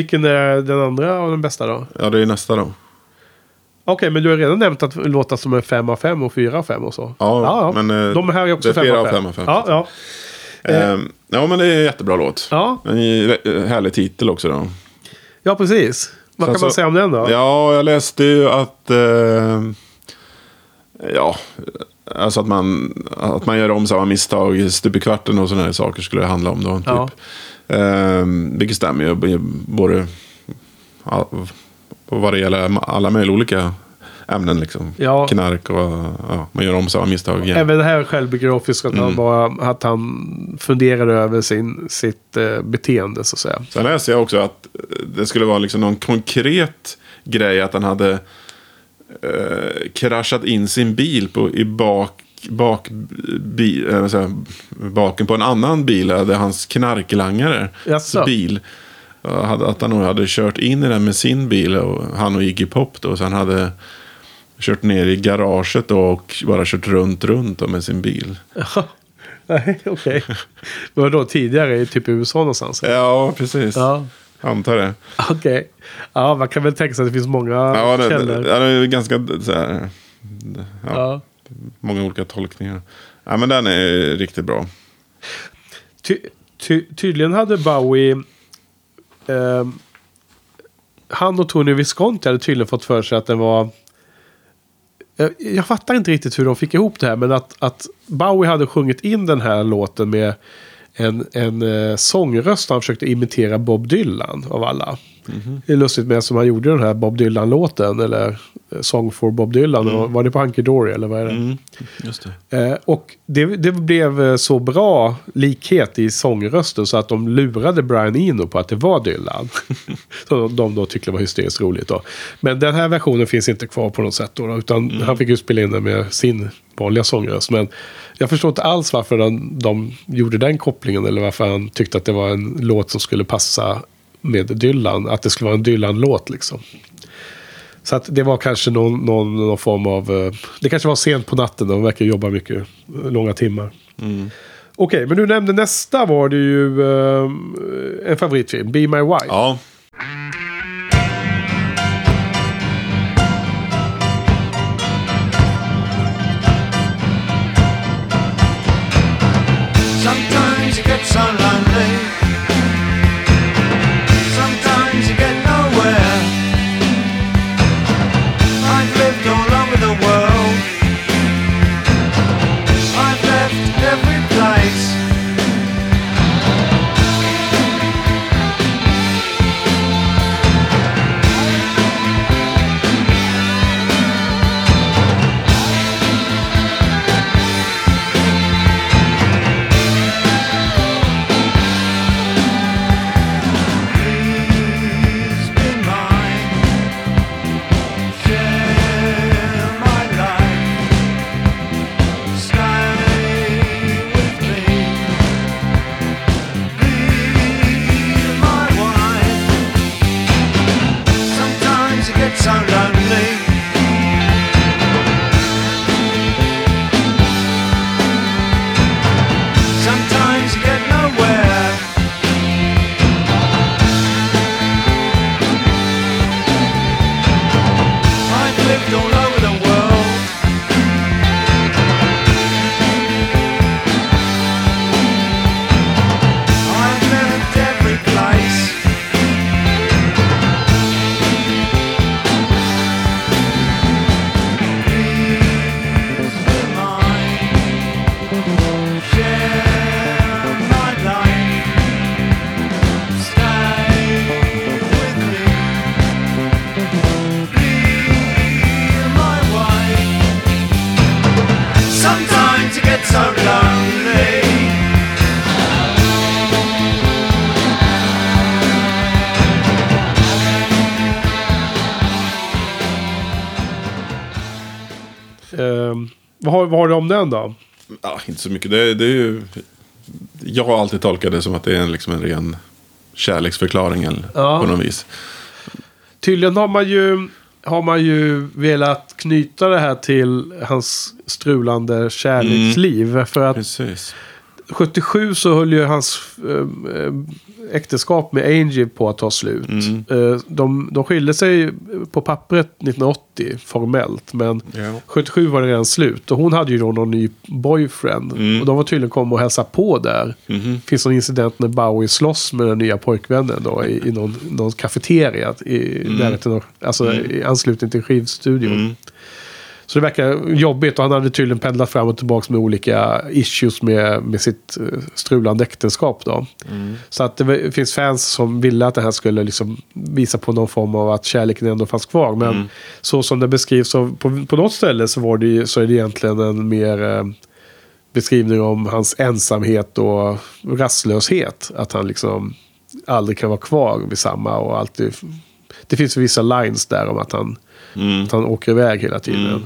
Vilken är den andra av den bästa då? ja, det är nästa då. Okej, men du har redan nämnt att låtar som är 5 av 5 och 4 av 5 och så. Ja, men, eh, De här är också det är 5 flera av av 5. fem av fem. Ja, ja. Ehm, ja, men det är en jättebra låt. ja, En härlig titel också då. ja precis. Vad Sen kan man så- säga om den då? Ja, jag läste ju att... Eh, ja, alltså att man, att man gör om samma misstag stup i kvarten och sådana här saker skulle det handla om då. Typ. Ja. Eh, vilket stämmer ju. Både vad det gäller alla möjliga olika ämnen. Liksom. Ja. Knark och ja, man gör om samma misstag igen. Även det här självbiografiskt, att, Mm. han bara, att han funderade över sin, sitt eh, beteende så att säga. Sen läste jag också att eh, det skulle vara liksom någon konkret grej att han hade eh, kraschat in sin bil på, i bak, bak, bi, eh, här, baken på en annan bil. Hade hans knarklangare Jaså? bil. Hade, att han nog hade kört in i den med sin bil. Och han och Iggy Pop då. Så han hade kört ner i garaget då och bara kört runt, runt då med sin bil. Nej, okej. Det var då tidigare i typ USA någonstans? Ja, precis. Ja, Antar det. okej. Ja, man kan väl tänka sig att det finns många Ja, det, källor. ja, det är ganska så här, ja, Ja många olika tolkningar. Ja, men den är riktigt bra. Ty, ty, tydligen hade Bowie... Eh, han och Tony Visconti hade tydligen fått för sig att den var... Jag, jag fattar inte riktigt hur de fick ihop det här. Men att, att Bowie hade sjungit in den här låten med en, en eh, sångröst. Han försökte imitera Bob Dylan av alla. Det är lustigt med som han gjorde den här Bob Dylan-låten. Eller eh, Song for Bob Dylan. Var det på Hunky Dory eller vad är det? Mm, just det. Eh, och det, det blev eh, så bra likhet i sångrösten så att de lurade Brian Eno på att det var Dylan. så de då tyckte var hysteriskt roligt då. Men den här versionen finns inte kvar på något sätt då. Utan han fick ju spela in den med sin vanliga sångröst. Men jag förstår inte alls varför de, de gjorde den kopplingen. Eller varför han tyckte att det var en låt som skulle passa med Dylan. Att det skulle vara en Dylan-låt liksom. Så att det var kanske någon, någon, någon form av... eh, Det kanske var sent på natten. De verkar jobba mycket. eh, Långa timmar. Okej, men du nämnde nästa var det ju eh, en favoritfilm. Be My Wife. Ja, om den då? ja, inte så mycket. Det, det är ju, jag har alltid tolkat det som att det är en, liksom en ren kärleksförklaring eller, Ja. på något vis. Tydligen har man ju, har man ju velat knyta det här till hans strulande kärleksliv. För att Precis. 77 så höll ju hans eh, eh, äktenskap med Angie på att ta slut. Mm. Eh, de, de skilde sig på pappret 1980 formellt. Men Ja. 77 var det redan slut. Och hon hade ju då någon ny boyfriend. Mm. Och de var tydligen kommit och hälsa på där. Mhm. finns någon incident när Bowie slåss med den nya pojkvännen då i, i någon, någon kafeteria. I, Mm. alltså i anslutning till skivstudion. Så det verkar jobbigt och han hade tydligen pendlat fram och tillbaka med olika issues med, med sitt eh, strulande äktenskap. Då. Så att det finns fans som ville att det här skulle liksom visa på någon form av att kärleken ändå fanns kvar. Men så som det beskrivs av, på, på något ställe så, var det, ju- så är det egentligen en mer eh, beskrivning om hans ensamhet och rastlöshet. Att han liksom aldrig kan vara kvar vid samma och alltid... Det finns vissa lines där om att han, Mm. att han åker iväg hela tiden. Eh,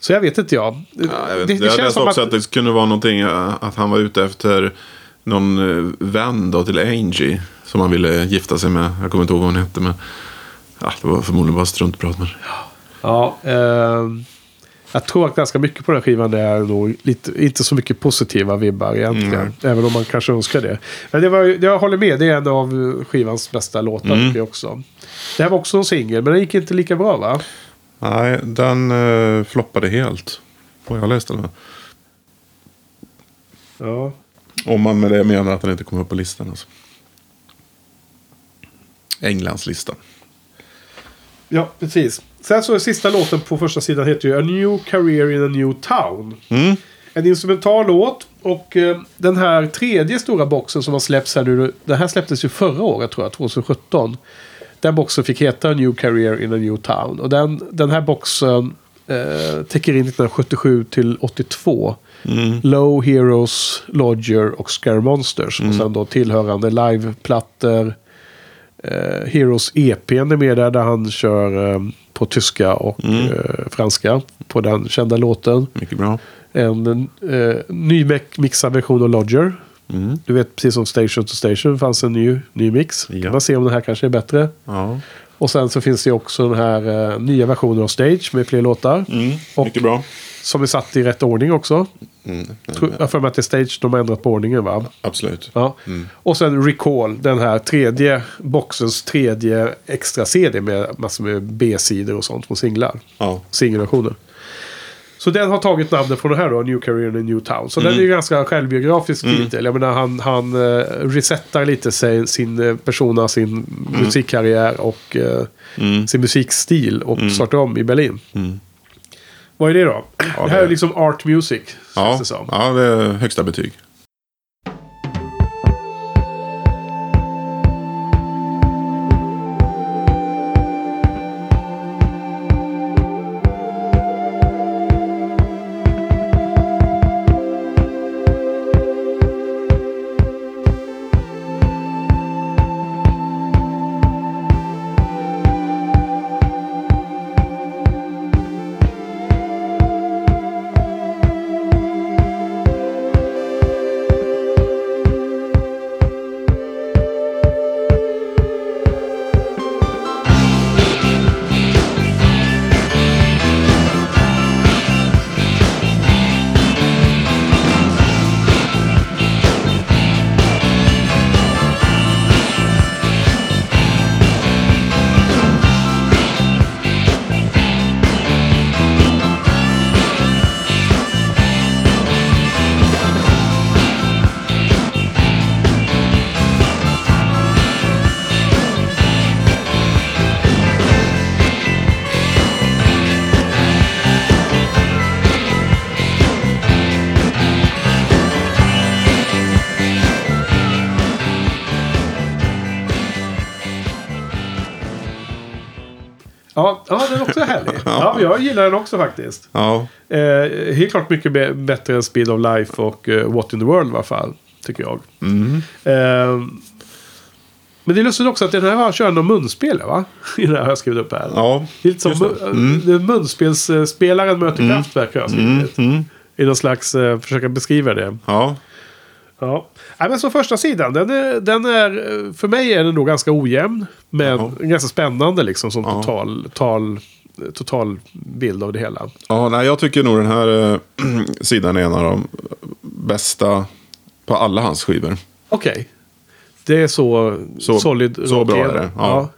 Så jag vet inte jag. Ja, jag, vet, inte. jag läste också att... det kunde vara någonting, eh, att han var ute efter någon eh, vän då till Angie. Som han ville gifta sig med. Jag kommer inte ihåg vad hon hette. Men, ja, det var förmodligen bara struntprat. Men... Ja, eh, jag tror att ganska mycket på den här skivan är nog lite, inte så mycket positiva vibbar egentligen. Mm. Även om man kanske önskar det. Men det var, jag håller med, det är en av skivans bästa låtar Mm. också. Det här var också en singel, men den gick inte lika bra va? Nej, den uh, floppade helt. Vad jag läste den. Ja. Om man med det menar att den inte kom upp på listan. Alltså. Englands lista. Ja, precis. Sen så är sista låten på första sidan heter ju A New Career in a New Town. Mm. En instrumental låt. Och eh, den här tredje stora boxen som har släppts här nu. Den här släpptes ju förra året tror jag, 2017. Den boxen fick heta New Career in a New Town. Och den, den här boxen eh, täcker in 1977 till 82. Low Heroes, Lodger och Scare Monsters. Och sen då tillhörande liveplattor. Eh, Heroes EPn är med där, där han kör eh, på tyska och eh, franska. På den kända låten. Mycket bra. En eh, ny mixad version av Lodger. Mm. Du vet, precis som Station to Station fanns en ny, ny mix. Ja. Kan man se om den här kanske är bättre. Ja. Och sen så finns det också den här eh, nya versionen av Stage med fler låtar. Mm. Och- Mycket bra. Som är satt i rätt ordning också. Mm. Tror- Jag för mig att det är Stage de har ändrat på ordningen va? Absolut. Ja. Och sen Recall, den här tredje boxens tredje extra CD med massor med B-sidor och sånt från singlar. Ja. Singelversioner. Så den har tagit namnet från det här då, New Career in a New Town. Så den är ju ganska självbiografisk titel. Jag menar han, han uh, resetar lite sig, sin eh, persona, sin musikkarriär och eh, Mm. sin musikstil och startar om i Berlin. Mm. Vad är det då? det här det- är liksom art music. Ja. det ja, det är högsta betyg. Jag gillar den också faktiskt. Ja. Eh, helt klart mycket be- bättre än Speed of Life och eh, What in the World i alla fall. Tycker jag. Mm. Eh, men det är lustigt också att den här kör någon munspel va? I den här har jag skrivit upp här. Ja. Det är lite som just det. Mm. mun- munspelsspelaren möter Kraftwerk har jag skrivit. Mm. I någon slags, eh, försöka beskriva det. Ja. Ja. Nej, men så första sidan, den är, den är, eh, för mig är den nog ganska ojämn. Men Jaha. ganska spännande liksom som total, total, total bild av det hela. Ja, nej, jag tycker nog den här eh, sidan är en av de bästa på alla hans skivor. Okej. Det är så, Så- solid så bra är det, ja.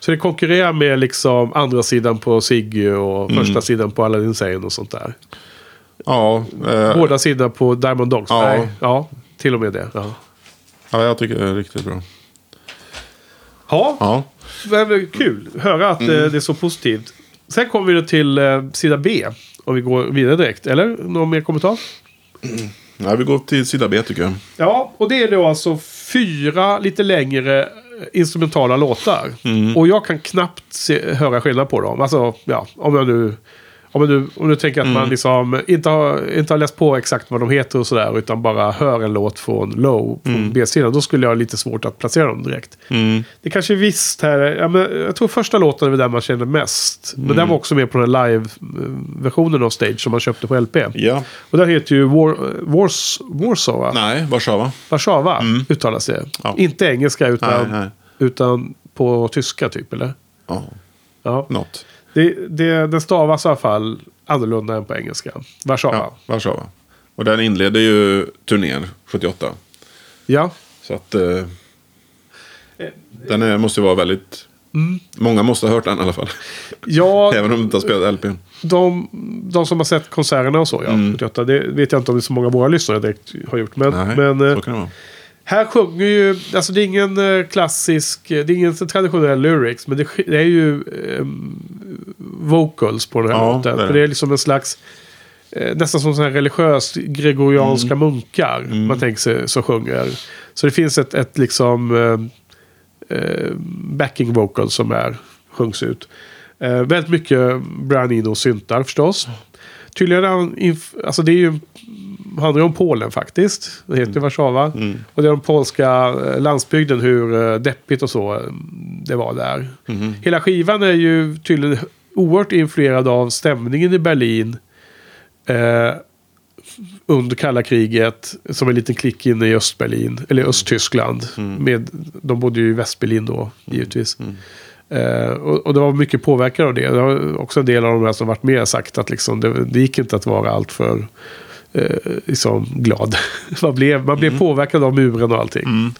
Så det konkurrerar med liksom andra sidan på Siggy och Mm. första sidan på Aladdin Sane och sånt där. Ja, eh, Båda sidor på Diamond Dogs. Ja. Nej, ja, till och med det. Ja, ja, jag tycker det är riktigt bra. ja. Ja, kul. Höra att Mm. eh, det är så positivt. Sen kommer vi då till eh, sida B. Om vi går vidare direkt. Eller? Någon mer kommentar? Ja, vi går till sida B tycker jag. Ja, och det är då alltså fyra lite längre eh, instrumentala låtar. Och jag kan knappt se, höra skillnad på dem. Alltså, ja, om jag nu... Om du, om du tänker att man liksom inte har, inte har läst på exakt vad de heter och sådär. Utan bara hör en låt från Low på B-sidan. Då skulle jag ha lite svårt att placera dem direkt. Det kanske är visst här. Ja, men jag tror första låten är den man känner mest. Men den var också med på den live-versionen av Stage som man köpte på LP. Ja. Och den heter ju War, Wars, Warsaw? Nej, Warszawa. Warszawa uttalas det. Ja. Inte engelska utan, Nej, nej. utan på tyska typ eller? Ja, Ja. något. Det, det, den stavas i alla fall annorlunda än på engelska. Warszawa. Ja, Warszawa. Och den inledde ju turnén 78. Ja. Så att... Eh, den är, måste ju vara väldigt... Många måste ha hört den i alla fall. Ja, Även om de inte har spelat LP. de, de som har sett konserterna och så, ja. 78, det vet jag inte om det är så många av våra lyssnare direkt har gjort. Men, Nej, men eh, så kan det vara. Här sjunger ju, alltså det är ingen eh, klassisk, eh, det är ingen traditionell lyrics, men det, är ju eh, vocals på den här Ja, låten. det är För det. är liksom en slags, eh, nästan som sån här religiöst gregorianska Mm. munkar man tänker sig så sjunger. Så det finns ett, ett liksom eh, backing vocal som är, sjungs ut. Väldigt mycket Brian Eno syntar förstås. Tydligen alltså det är ju, handlar om Polen faktiskt. Det heter ju Warszawa. Och det är den polska eh, landsbygden, hur eh, deppigt och så eh, det var där. Hela skivan är ju tydligen oerhört influerad av stämningen i Berlin. Eh, under kalla kriget. Som en liten klick inne i Östberlin. Eller Östtyskland. Med, de bodde ju i Västberlin då, givetvis. Eh, och, och det var mycket påverkan av det. Det var också en del av de här som varit med sagt att liksom, det, det gick inte att vara alltför eh, liksom glad. man blev, man blev påverkad av muren och allting.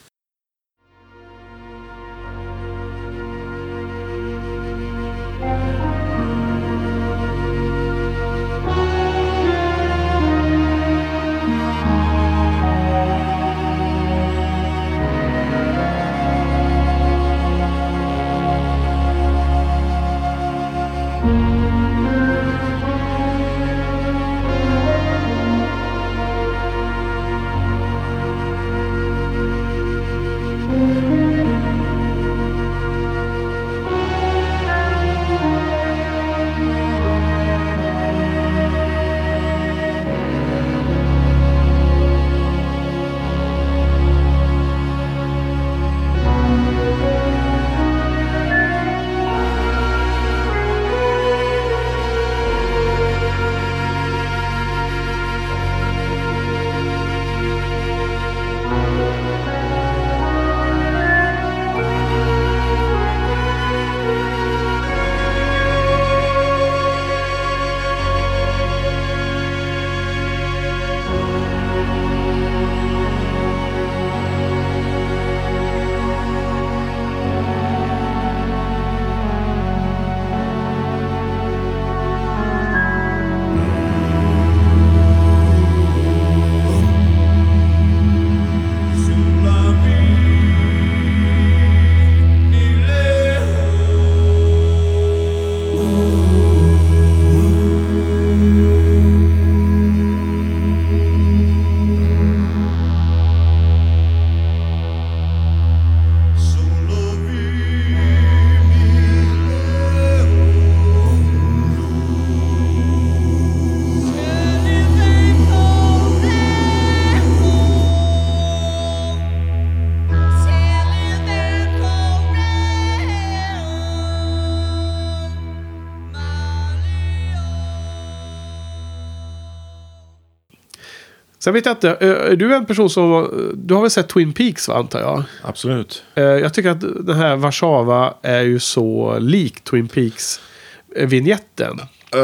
Sen vet jag inte, är du en person som... Du har väl sett Twin Peaks va, antar jag? Absolut. Eh, Jag tycker att den här Warszawa är ju så lik Twin Peaks-vignetten. Eh,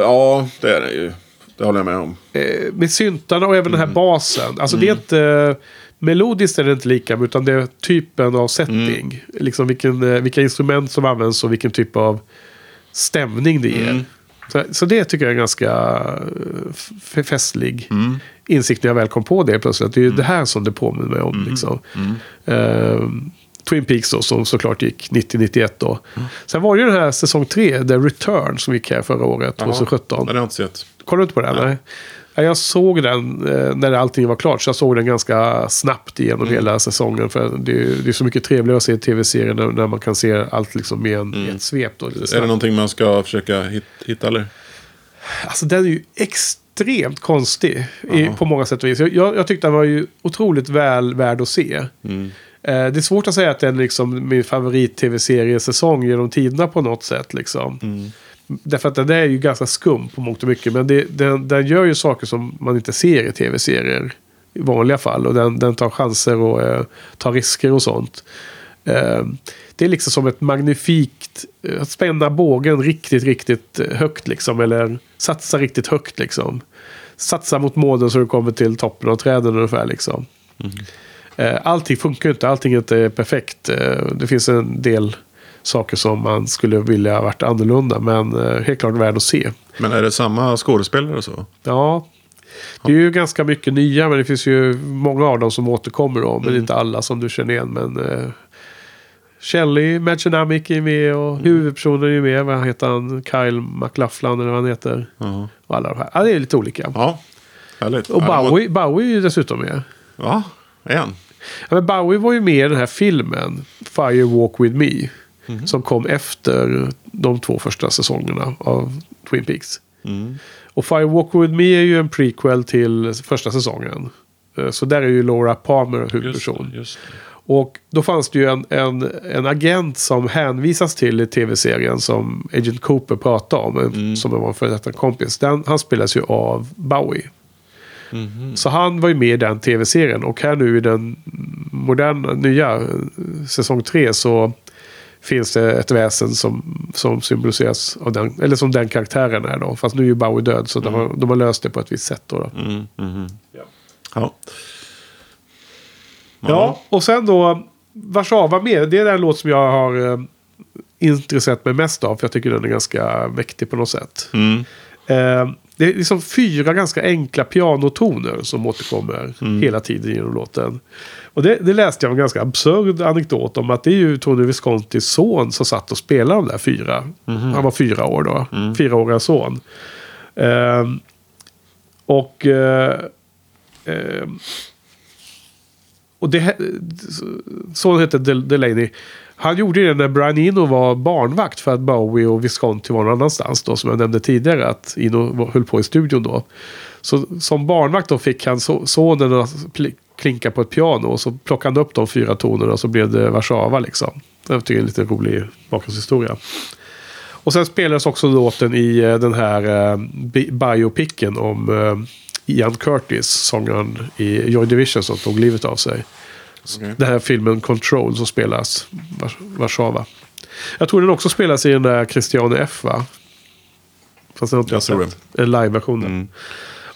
ja, det är det ju. Det håller jag med om. Eh, Med syntarna och även den här basen. Alltså det är inte... Melodiskt är det inte lika, utan det är typen av setting. Liksom vilken, vilka instrument som används och vilken typ av stämning det ger. Så, så det tycker jag är ganska eh, f- festlig insikt när jag väl kom på det plötsligt. Att det är ju det här som det påminner mig om. Liksom. Ehm, Twin Peaks då, som såklart gick 90-91 då. Sen var det ju den här säsong 3, The Return, som gick här förra året, 2017. Den har jag inte sett. Kollar du inte på den? Nej. Ja, Jag såg den eh, när allting var klart, så jag såg den ganska snabbt Mm. igenom hela säsongen. För det är, det är så mycket trevligare att se tv-serier när, när man kan se allt liksom i, en, i ett svep. Då, Mm. Är det någonting man ska försöka hit- hitta eller? Alltså den är ju extremt konstig i, på många sätt och vis. Jag, jag, jag tyckte den var ju otroligt väl värd att se. Mm. Eh, det är svårt att säga att den är liksom min favorit-tv-seriesäsong genom tiderna på något sätt. Liksom. Mm. Därför att den är ju ganska skum på mångt och mycket. Men det, den, den gör ju saker som man inte ser i tv-serier i vanliga fall. Och den, den tar chanser och eh, tar risker och sånt. Eh, det är liksom som ett magnifikt, eh, att spänna bågen riktigt, riktigt högt liksom. Eller satsa riktigt högt liksom. Satsa mot månen så du kommer till toppen av träden ungefär liksom. Eh, Allting funkar ju inte, allting är inte perfekt. Eh, Det finns en del saker som man skulle vilja ha varit annorlunda. Men eh, helt klart värd att se. Men är det samma skådespelare och så? Ja, det är ju ganska mycket nya, men det finns ju många av dem som återkommer då. Men inte alla som du känner igen. Men uh, Shelley, Madgenamic är med och huvudpersonen är med. Vad heter han? Kyle MacLachlan eller vad han heter. Ja. Och alla de här. Ja, det är lite olika. Ja, härligt. Och Bowie, Bowie är ju dessutom med. Ja, en. Ja, men Bowie var ju med i den här filmen, Fire Walk With Me. Som kom efter de två första säsongerna av Twin Peaks. Och Fire Walk With Me är ju en prequel till första säsongen. Eh, Så där är ju Laura Palmer huvudperson. Just, Och då fanns det ju en, en, en agent som hänvisas till i tv-serien som Agent Cooper pratade om. en- Som var en före detta kompis. Den, han spelas ju av Bowie. Så han var ju med i den tv-serien. Och här nu i den moderna, nya eh, säsong 3 så finns det ett väsen som, som symboliseras av den, eller som den karaktären är då. Fast nu är ju Bowie död så de, har, de har löst det på ett visst sätt då. då. Mm, mhm. Ja. Ja, och sen då Warszawa med. Det är den låt som jag har eh, intresserat mig mest av. För jag tycker den är ganska mäktig på något sätt. Mm. Eh, det är liksom fyra ganska enkla pianotoner som återkommer hela tiden genom låten. Och det, det läste jag en ganska absurd anekdot om att det är ju Tony Viscontis son som satt och spelade de där fyra. Han var fyra år då. Fyraåriga son. Eh, och... Eh, eh, och det, så hette Del- Delaney. Han gjorde det när Brian Eno var barnvakt för att Bowie och Visconti var någon annanstans. Då, som jag nämnde tidigare att Eno höll på i studion då. Så som barnvakt då fick han so- sonen att klinka på ett piano. Och så plockade han upp de fyra tonerna och så blev det Warszawa liksom. Det tycker jag är en lite rolig bakgrundshistoria. Och sen spelades också låten i eh, den här eh, biopicen om eh, Ian Curtis, sångaren i Joy Division som tog livet av sig. Okej. Den här filmen Control som spelas Wars- Warszawa. Jag tror den också spelas i den där Christiane F va? Fast den inte Jag tror sett. En live-version. Mm.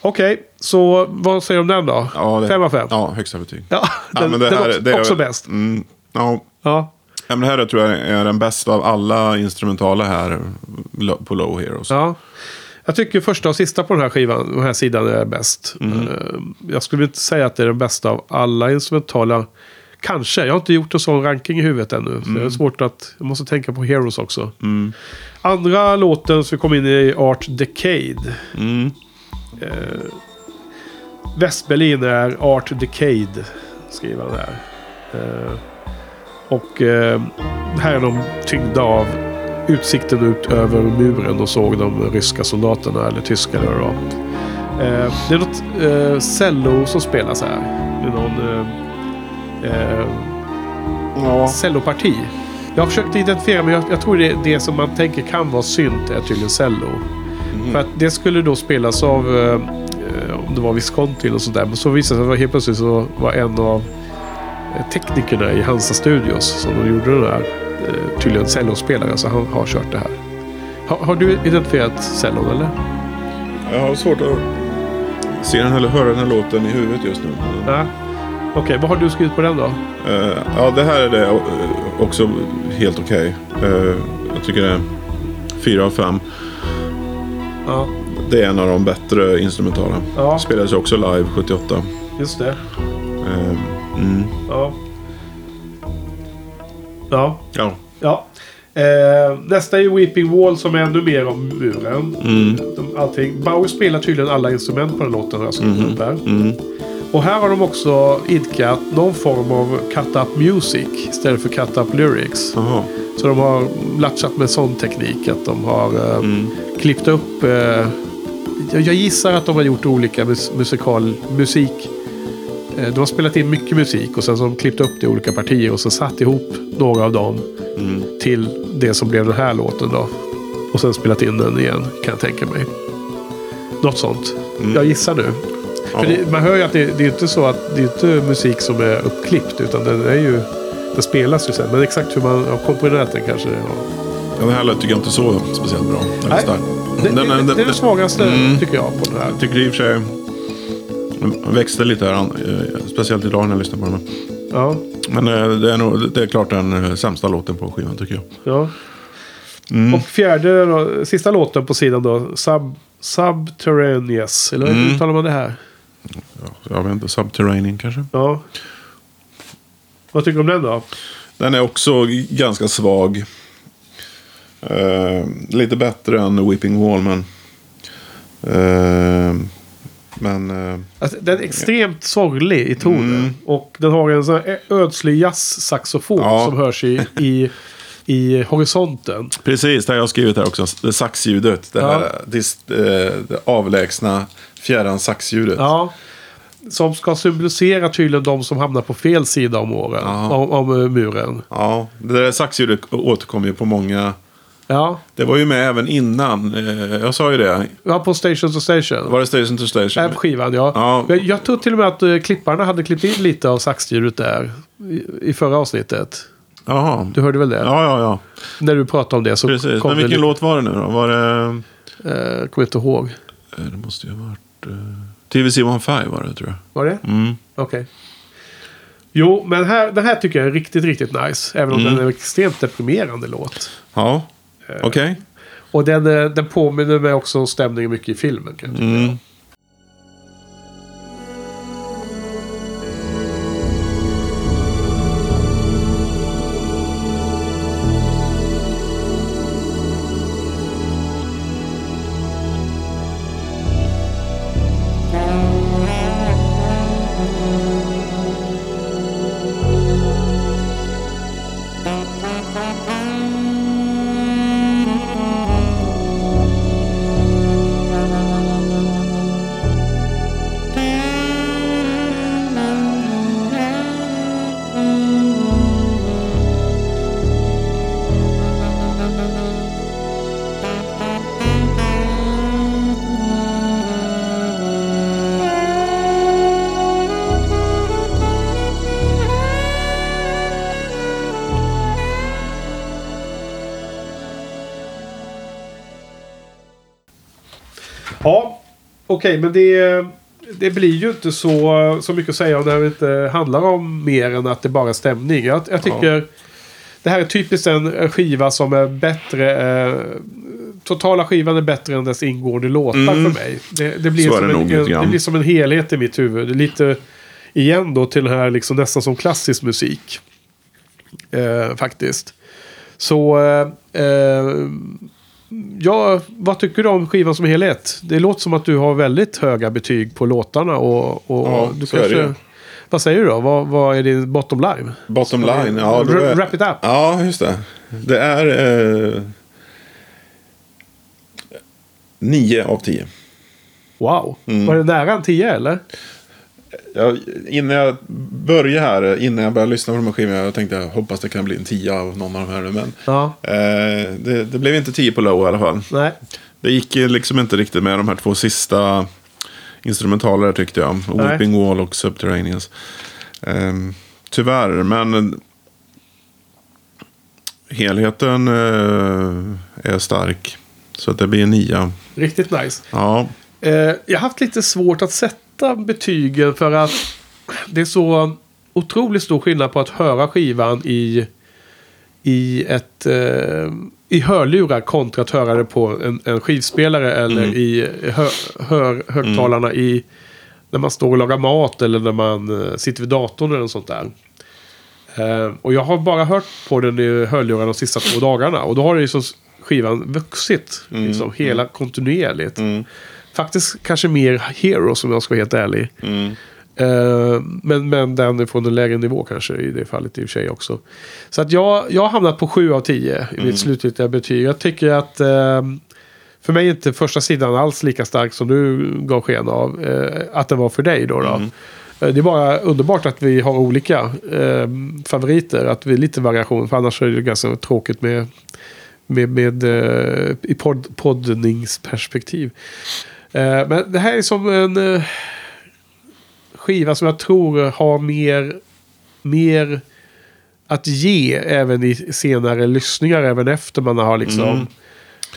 Okej, så vad säger du om den då? Ja, det, Fem av fem? Ja, högsta betyg. Ja, Ja, den, men det den här- också, det är- också bäst. Mm, ja, Ja. Ja, men det här är, tror jag är den bästa av alla instrumentala här på Low Heroes. Ja. Jag tycker första och sista på den här skivan, den här sidan är bäst. Mm. Eh, Jag skulle inte säga att det är den bästa av alla instrumentala. Kanske, jag har inte gjort en sån ranking i huvudet ännu. Så det är svårt att, jag måste tänka på Heroes också. Mm. Andra låten som vi kom in i Art Decade. Mm. Västberlin är Art Decade, skriver han här. Eh, och eh, här är de tyngda av utsikten ut över muren och såg de ryska soldaterna, eller tyska eller vad det var. Eh, det är något eh, cello som spelas här. Det är någon eh, eh, Ja. celloparti. Jag har försökt identifiera men jag, jag tror det, det som man tänker kan vara synt är tydligen cello. För att det skulle då spelas av, eh, om det var Visconti och sådär. Men så visade det sig att det helt plötsligt så var en av eh, teknikerna i Hansa Studios som de gjorde den här, eh, tydligen cellospelare. Så han har kört det här. Har, har du identifierat cellon eller? Jag har svårt att se den eller höra den här låten i huvudet just nu. Nej. Okej, vad har du skrivit på den då? Eh, ja, det här är det eh, också helt okej. Eh, jag tycker det är fyra av fem. Ja, Det är en av de bättre instrumentala. Ja. Spelades också live 78. just det. Mm. Ja. Ja. Ja. ja. Eh, nästa är Weeping Wall som är ännu mer om muren. Mm. Allting. Bauer spelar tydligen alla instrument på den låten har jag skrivit Mm. upp här. Och här har de också idkat någon form av cut-up music istället för cut-up lyrics. Jaha. Så de har latchat med sån teknik att de har eh, Mm. klippt upp. Eh, jag, jag gissar att de har gjort olika mus musikal musik. Eh, de har spelat in mycket musik och sen så har de klippt upp det i olika partier och så satt ihop några av dem Mm. till det som blev den här låten då. Och sen spelat in den igen kan jag tänka mig. Något sånt. Jag gissar nu. Mm. Ja. Det, man hör ju att det, det är inte så att det är inte musik som är uppklippt utan den är ju den spelas ju sen. Men exakt hur man har komponerat den kanske. Ja. Den här lät tycker jag inte så speciellt bra. Den Nej. stark. Det, Den- den- det är det den- svagaste Mm. tycker jag på den här. Jag tycker i och för sig... Den växte lite här, eh, speciellt idag när jag lyssnar på den. Ja, Men eh, det är, nog, det är klart den eh, sämsta låten på skivan tycker jag. ja. Mm. Och fjärde, då, sista låten på sidan då. Sub, Subterraneous. Eller hur Mm. uttalar man det här? Jag vet inte, Subterranean kanske? Ja. Vad tycker du om den då? Den är också ganska svag. Eh, lite bättre än Weeping Wall, men... Eh, men... eh, Alltså, den är extremt sorglig i tonen. Mm. Och den har en sån ödslig jazzsaxofon Ja. som hörs i, i, i horisonten. precis, det har jag skrivit här också. Det saxljudet. Det Ja. här dis, eh, det avlägsna fjärran saxljudet. Ja. Som ska symbolisera tydligen de som hamnar på fel sida om åren. Ja. Om, om muren. Ja, det där saxljudet återkommer ju på många... Ja. Det var ju med även innan. Eh, jag sa ju det. ja, på Station to Station. Var det Station to Station? Äh, på skivan, ja. Ja. Jag, jag tror till och med att uh, klipparna hade klippt in lite av saxljudet där. I, I förra avsnittet. Jaha. Du hörde väl det? Ja, ja, ja. När du pratade om det så Precis. kom Men det vilken lite, låt var det nu då? Var det... eh, kommer inte ihåg. eh, Det måste ju ha varit... Uh, TVC15 var det tror jag. Var det? Mm. Okej. Jo, men här, den här tycker jag är riktigt, riktigt nice. Även om Mm. den är en extremt deprimerande låt. Ja, Okej. Och den, eh, den påminner mig också om stämningen mycket i filmen. Kan jag tycka. Mm. Okej, men det, det blir ju inte så, så mycket att säga om det här inte handlar om mer än att det bara är stämning. Jag, jag tycker det här är typiskt en skiva som är bättre. Eh, totala skivan är bättre än dess ingående låtar Mm. för mig. Det, det, blir Så som det en, en, det blir som en helhet i mitt huvud. Det lite igen då till den här liksom nästan som klassisk musik. Eh, faktiskt. Så eh, eh, Ja, vad tycker du om skivan som helhet? Det låter som att du har väldigt höga betyg på låtarna. Och, och Ja, du så är det. Vad säger du då? Vad, vad är din bottom line? Bottom line. Ja, är, Wrap it up. ja, just det. Det är... Eh, 9 av 10. Wow. Mm. Var det nära en 10 eller? Jag, innan jag började här, innan jag började lyssna på de här skivorna, jag tänkte jag hoppas det kan bli en 10 av någon av de här nu. Men Ja. eh, det, det blev inte 10 på low i alla fall. Nej. Det gick liksom inte riktigt med de här två sista instrumentaler tyckte jag. Nej. Weeping Wall och Subterraneans. Ehm, tyvärr, men helheten eh, är stark. Så att det blir en nia. Riktigt nice. Ja, Eh, jag har haft lite svårt att sätta betygen för att det är så otroligt stor skillnad på att höra skivan i, i, ett, eh, i hörlurar kontra att höra det på en, en skivspelare eller i hö, hör, högtalarna i, när man står och lagar mat eller när man eh, sitter vid datorn eller något sånt där. Eh, och jag har bara hört på den i hörlurar de sista två dagarna. Och då har det liksom skivan vuxit. Liksom, hela kontinuerligt. Faktiskt kanske mer Hero som jag ska vara helt ärlig. Eh, men, men den är från en lägre nivå kanske i det fallet i och för sig också. Så att jag, jag har hamnat på 7 av 10 i mitt slutgiltiga betyg. Jag tycker att eh, för mig är inte första sidan alls lika stark som du gav sken av. Eh, att den var för dig då. då. Eh, Det är bara underbart att vi har olika favoriter. Att vi är lite variation. För annars är det ganska tråkigt med, med, med i podd, poddningsperspektiv. Eh, men det här är som en eh, skiva som jag tror har mer, mer att ge även i senare lyssningar. Även efter man har liksom...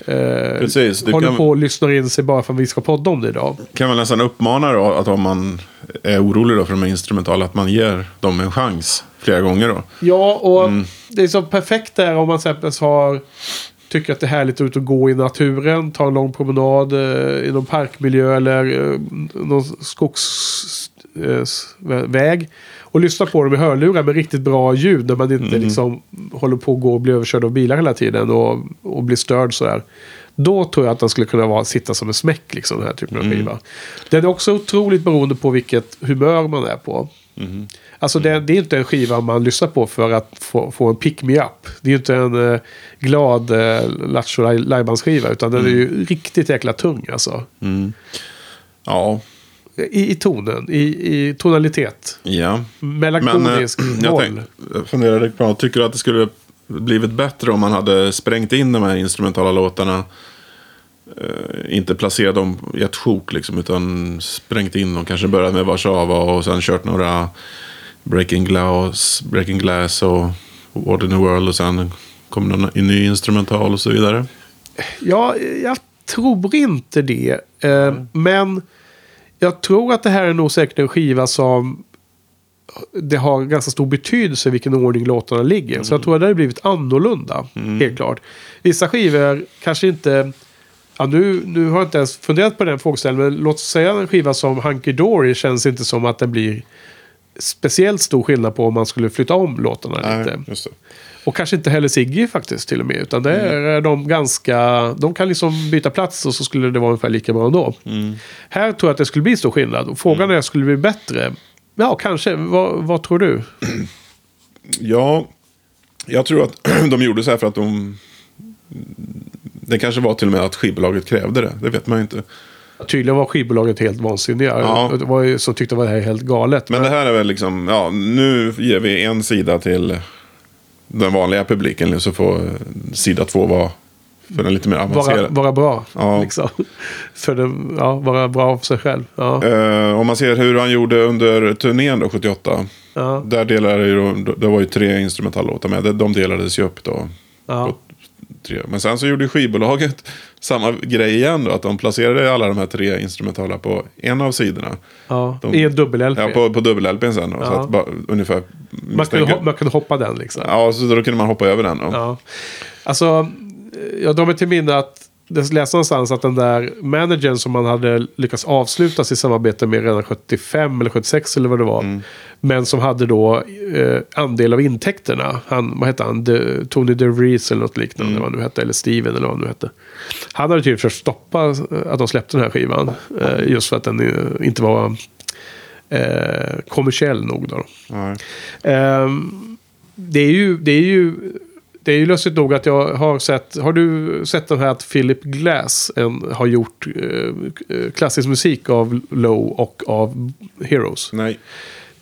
Eh, Precis, det håller kan- på och lyssnar in sig bara för att vi ska podda om det idag. Kan man nästan uppmana då att om man är orolig då för de här instrumentala att man ger dem en chans flera gånger då. Ja, och Mm. det är så perfekt där om man till exempel har tycker att det är härligt att ut och gå i naturen, ta en lång promenad eh, i någon parkmiljö eller eh, någon skogsväg. och lyssna på dem i hörlurar med riktigt bra ljud när man inte Mm. liksom håller på att gå och bli överkörd av bilar hela tiden och, och bli störd sådär. Då tror jag att den skulle kunna vara, sitta som en smäck, liksom, den här typen Mm. av skiva. Den är också otroligt beroende på vilket humör man är på. Mm. Alltså det, det är inte en skiva man lyssnar på för att få, få en pick-me-up. Det är inte en eh, glad eh, Lattjo Lajbans-skiva. Utan den är Mm. ju riktigt jäkla tung alltså. Ja, I, i tonen, i, i tonalitet. ja. Melankolisk, Men eh, jag funderade på, tycker du att det skulle blivit bättre om man hade sprängt in de här instrumentala låtarna? Eh, inte placerat dem i ett sjok liksom, utan sprängt in dem. Kanske börjat med Warszawa och sen kört några Breaking Glass, Breaking Glass och What in the World och sen kom någon ny instrumental och så vidare. Ja, jag tror inte det. Eh, Men jag tror att det här är nog säkert en skiva som det har ganska stor betydelse vilken ordning låtarna ligger. Så jag tror att det hade blivit annorlunda. Helt klart. Vissa skivor kanske inte... Ja, nu, nu har jag inte ens funderat på den frågeställningen. Men låt oss säga en skiva som Hunky Dory känns inte som att det blir speciellt stor skillnad på om man skulle flytta om låtarna lite. just det. Och kanske inte heller Siggy faktiskt till och med. Utan det är de ganska... De kan liksom byta plats och så skulle det vara ungefär lika bra ändå. Här tror jag att det skulle bli stor skillnad. Och frågan är, skulle det bli bättre? Ja, kanske. Vad, vad tror du? Ja, jag tror att de gjorde så här för att de... Det kanske var till och med att skivbolaget krävde det. Det vet man ju inte. Tydligen var skivbolaget helt vansinniga. Ja. Det var ju som tyckte det här är helt galet. Men det här är väl liksom, ja, nu ger vi en sida till den vanliga publiken. Så får sida två vara för den lite mer vara, avancerade. vara bra. Ja. Liksom. För den, ja, vara bra för sig själv. Ja. Eh, om man ser hur han gjorde under turnén då, 78. Ja. Där delade ju, det var ju tre instrumentallåtar med. De- De delades ju upp då. Ja. på tre. Men sen så gjorde skivbolaget samma grej igen då. Att de placerade alla de här tre instrumentala på en av sidorna. Ja. De- I en dubbel-LP. Ja, på, på dubbel-LPn sen då. Så Ja. att bara, ungefär. man, kunde, ho- man kunde hoppa den liksom. Ja, så då kunde man hoppa över den då. Ja. Alltså, jag drar mig till minne att det läste någonstans att den där managern som man hade lyckats avsluta sitt samarbete med redan 75 eller 76 eller vad det var. Men som hade då eh, andel av intäkterna. Han, vad hette han? De, Tony DeVries eller något liknande. Vad han nu hette. Eller Steven eller vad han nu hette. Han hade tydligen försökt stoppa eh, att de släppte den här skivan. Eh, just för att den eh, inte var eh, kommersiell nog. Då. Ehm, det är ju... Det är ju det är ju lustigt nog att jag har sett... Har du sett den här att Philip Glass en, har gjort eh, klassisk musik av Low och av Heroes? Nej.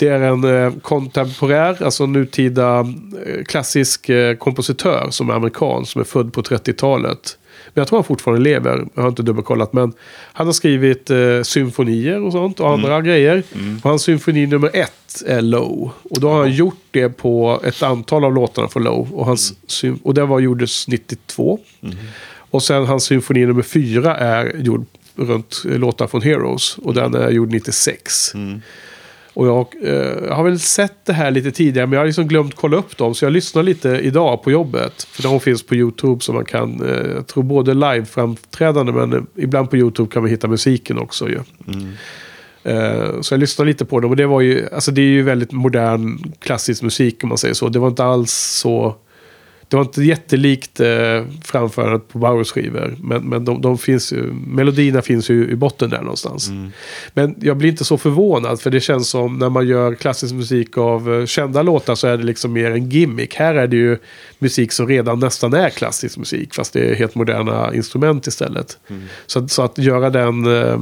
Det är en eh, kontemporär, alltså nutida eh, klassisk eh, kompositör som är amerikan, som är född på 30-talet. Men jag tror han fortfarande lever, jag har inte dubbelkollat. Men han har skrivit eh, symfonier och sånt och andra grejer. Och hans symfoni nummer ett är Low. Och då har han gjort det på ett antal av låtarna för Low. Och, hans, sym- och det var gjordes 92. Och sen hans symfoni nummer fyra är gjord runt låtar från Heroes. Och den är gjord 96. Och jag eh, har väl sett det här lite tidigare men jag har liksom glömt kolla upp dem. Så jag lyssnar lite idag på jobbet. För de finns på YouTube så man kan, eh, jag tror både live-framträdande men eh, ibland på YouTube kan man hitta musiken också ju. Eh, så jag lyssnade lite på dem och det var ju, alltså det är ju väldigt modern klassisk musik om man säger så. Det var inte alls så, det var inte jättelikt eh, framförandet på Bauers skivor. Men, men de, de finns ju, melodierna finns ju i botten där någonstans. Men jag blir inte så förvånad för det känns som när man gör klassisk musik av eh, kända låtar så är det liksom mer en gimmick. Här är det ju musik som redan nästan är klassisk musik fast det är helt moderna instrument istället. Så, att- så att göra den eh,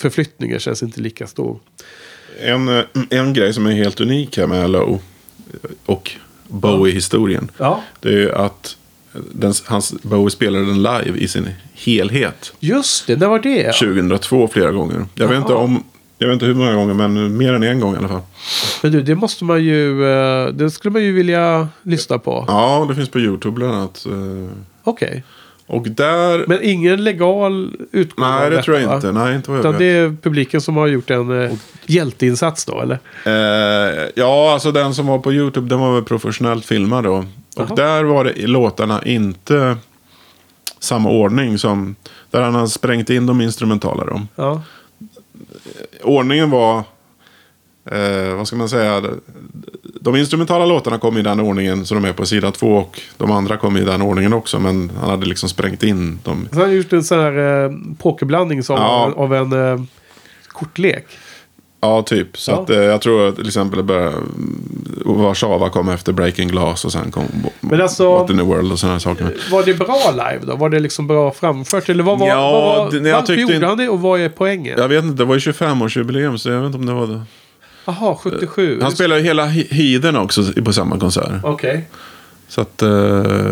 förflyttningen känns inte lika stor. En, eh, en grej som är helt unik här med Low och Bowie-historien. Ja. Det är ju att den, hans, Bowie spelade den live i sin helhet. Just det, när var det? 2002 flera gånger. Jag vet, inte om, jag vet inte hur många gånger, men mer än en gång i alla fall. Men du, det måste man ju, eh, det skulle man ju vilja lyssna på. Ja, det finns på YouTube bland annat. eh, Okej. Och där... Men ingen legal utgåva nej, det detta, tror jag va? inte. Nej, inte vad jag Utan vet. det är publiken som har gjort en eh, hjälteinsats då, eller? Eh, ja, alltså den som var på YouTube, den var väl professionellt filmad då. Och Jaha. där var det låtarna inte samma ordning som... Där han har sprängt in de instrumentala då. Ja. Ordningen var... Eh, vad ska man säga? De instrumentala låtarna kom i den ordningen som de är på sida två. Och de andra kom i den ordningen också. Men han hade liksom sprängt in dem. Så han har gjort en sån här eh, pokerblandning som Ja. av en eh, kortlek. Ja, typ. Så Ja. att eh, jag tror att till exempel började... Warszawa kom efter Breaking Glass och sen kom Men alltså- What in the World och sådana saker. Var det bra live då? Var det liksom bra framfört? Eller vad var, Ja, vad var, det- jag tyckte gjorde han det och vad är poängen? Jag vet inte, det var ju 25-årsjubileum så jag vet inte om det var det. Jaha, 77. Han spelade ju hela He- Heathen också på samma konsert. Okej. Så att... Eh,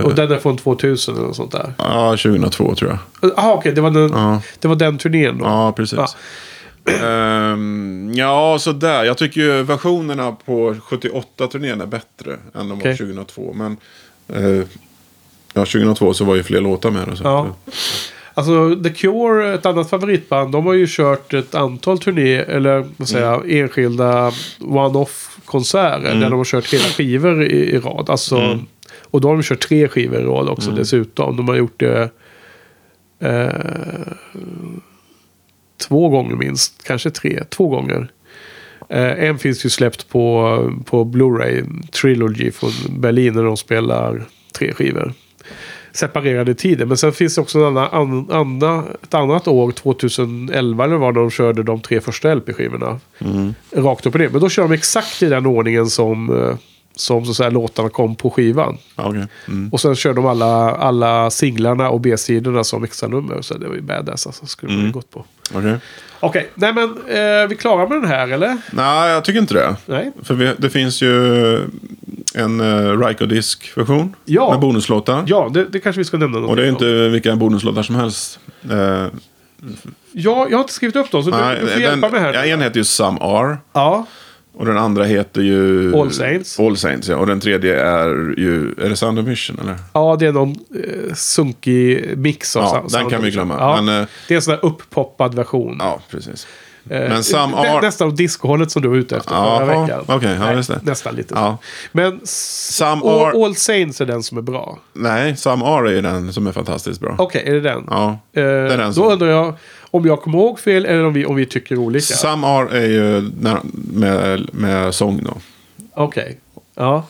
Och den är från 2000 eller något sånt där? Ja, 2002 tror jag. Jaha, okej. Det, var den- Ja. det var den turnén då? Ja, precis. Ja. Ehm, ja, så där. Jag tycker ju versionerna på 78-turnén är bättre än de var Okej. 2002. Men eh, ja, 2002 så var ju fler låtar med. Och så. Ja. Alltså The Cure, ett annat favoritband, de har ju kört ett antal turné, eller vad säger jag, enskilda one-off konserter. Där de har kört hela skivor i, i rad. Alltså, Och då har de kört tre skivor i rad också dessutom. De har gjort det eh, två gånger minst, kanske tre, två gånger. Eh, en finns ju släppt på, på Blu-ray, Trilogy från Berlin, när de spelar tre skivor separerade tider. Men sen finns det också en annan, an, anna, ett annat år, 2011 eller vad de körde de tre första LP-skivorna. Rakt upp och ner. Men då kör de exakt i den ordningen som, eh, som så att säga, låtarna kom på skivan. Okej. mm. Och sen kör de alla, alla singlarna och B-sidorna som extra nummer. Så det var ju badass alltså. Skulle man ju gått på. Okej. Okej, nej men eh, vi klarar med den här eller? Nej, jag tycker inte det. Nej. För vi, det finns ju en uh, Ryko-disk-version Ja. med bonuslåtar. Ja, det, det kanske vi ska nämna Och det är om. inte vilka bonuslåtar som helst. Eh, Ja, jag har inte skrivit upp dem så nej, du, du får den, hjälpa mig här. en heter ju Some Are. Ja, Och den andra heter ju... All Saints. All Saints, ja. Och den tredje är ju... Är det Sound of Mission, eller? Ja, det är någon eh, sunkig mix av Ja, sound- den sound kan vi glömma. Ja, Men, eh, det är en sån där upppoppad version. Ja, precis. Eh, Men Some nä- Are... Nästan åt discohållet som du var ute efter förra Jaha, veckan. okej, ja, Nej, just det. Nästan lite Ja. Men Some All, Are... All Saints är den som är bra. Nej, Some Are är den som är fantastiskt bra. Okej, är det den? Ja, Eh, det är den då som... undrar jag om jag kommer ihåg fel eller om vi, om vi tycker olika. Some Are är ju med, med sång då. Okej. Ja.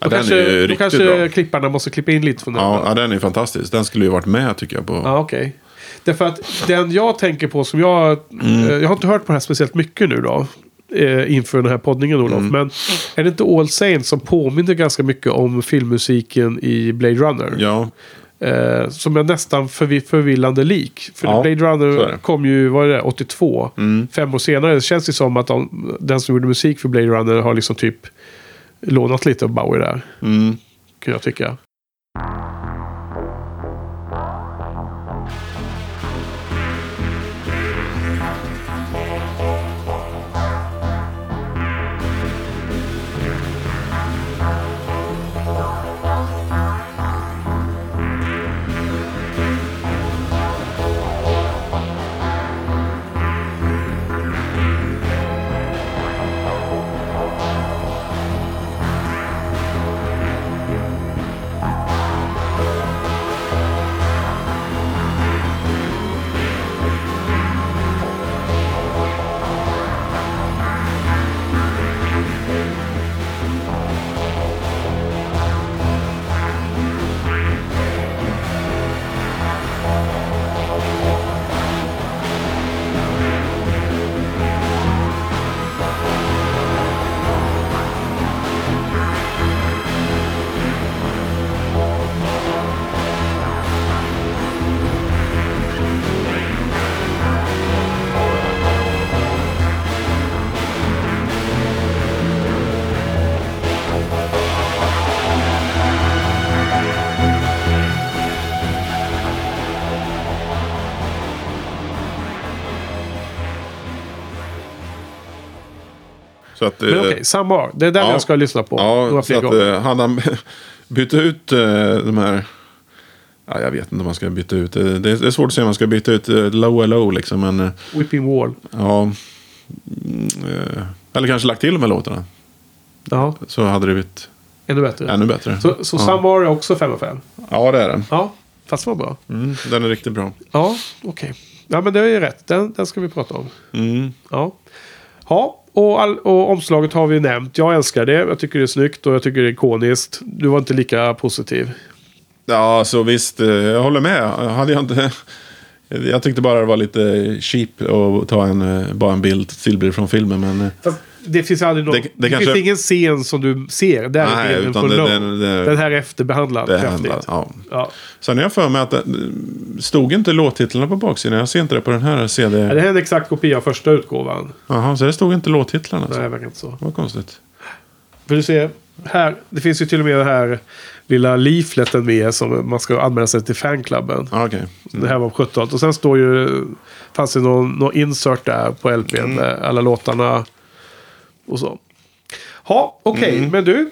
Ja, Då den kanske, är då kanske bra. klipparna måste klippa in lite från den. Ja, ja, den är fantastisk. Den skulle ju varit med tycker jag på... Ja, okej. Därför att den jag tänker på som jag... Mm. Eh, jag har inte hört på det här speciellt mycket nu då. Eh, inför den här poddningen Olof. Mm. Men är det inte All Saints som påminner ganska mycket om filmmusiken i Blade Runner? Ja, Eh, som är nästan förvi- förvillande lik. För Ja, Blade Runner det. Mm. kom ju, vad är det, 82. Fem år senare. Det känns ju som att de, den som gjorde musik för Blade Runner har liksom typ lånat lite av Bowie där. mm. Kan jag tycka. Okej, samma. Det är den ja. jag ska lyssna på Ja, så att, gånger. eh, hade han bytt ut eh, de här... Ja, jag vet inte om man ska byta ut. eh, Det är, det är svårt att säga om man ska byta ut low low liksom. Men Whipping Wall. ja. mm, Eller kanske lagt till de här låtarna. Ja, Så hade det blivit ännu bättre. ännu bättre. Så, så ja. samma år är också 5 av 5. Ja, det är den. Ja, fast det var bra. Mm, den är riktigt bra. Ja, okej. Ja, men det är ju rätt. Den, den ska vi prata om. Mm. Ja. Ja, och, all, och omslaget har vi nämnt. Jag älskar det. Jag tycker det är snyggt och jag tycker det är ikoniskt. Du var inte lika positiv. Ja, så visst. eh, Jag håller med. Hade jag inte... Jag tyckte bara det var lite cheap att ta en, eh, bara en bild, stillbild från filmen. Men eh, Fast det finns aldrig någon... Det- Det, det kanske- finns ingen scen som du ser. Där är Nej, bilden utan det- det- det- Den här är efterbehandlad det hände. Ja. Ja. Sen har jag för mig att det stod inte låttitlarna på baksidan. Jag ser inte det på den här CD. Ja, Det här är en exakt kopia av första utgåvan. Jaha, så det stod inte låttitlarna. Nej, Alltså. det verkar inte så. Vad konstigt. För du ser, här, det finns ju till och med den här lilla leafleten med som man ska anmäla sig till fanklubben. Ah, Okej. Det här var på 70-talet. Och sen står ju, fanns det någon, någon insert där på LPn Mm. alla låtarna och så. Ja, okej. Mm. Men du,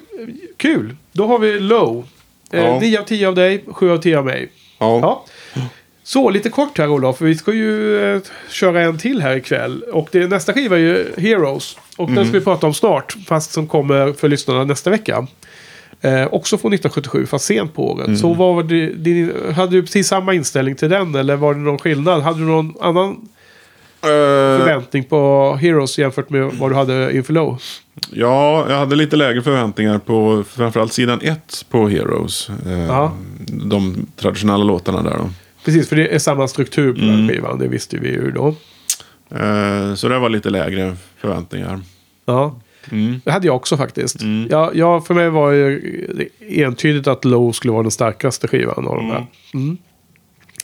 kul. Då har vi Low. Eh, Ja. 9 av 10 av dig, 7 av 10 av mig. Ja. Ja. Så, lite kort här Olof. för Vi ska ju eh, köra en till här ikväll. Och det, nästa skiva är ju Heroes. Och den Mm. ska vi prata om snart. Fast som kommer för lyssnarna nästa vecka. Eh, också från 1977, fast sent på året. Mm. Så var det, din, hade du precis samma inställning till den? Eller var det någon skillnad? Hade du någon annan förväntning på Heroes jämfört med vad du hade inför Low? ja, jag hade lite lägre förväntningar på framförallt sidan ett på Heroes. Eh, Ja. De traditionella låtarna där då. Precis, för det är samma struktur på Mm. den skivan. Det visste vi ju då. Eh, Så det var lite lägre förväntningar. Ja. Mm. Det hade jag också faktiskt. Ja, ja, för mig var det entydigt att Low skulle vara den starkaste skivan av de här. Mm.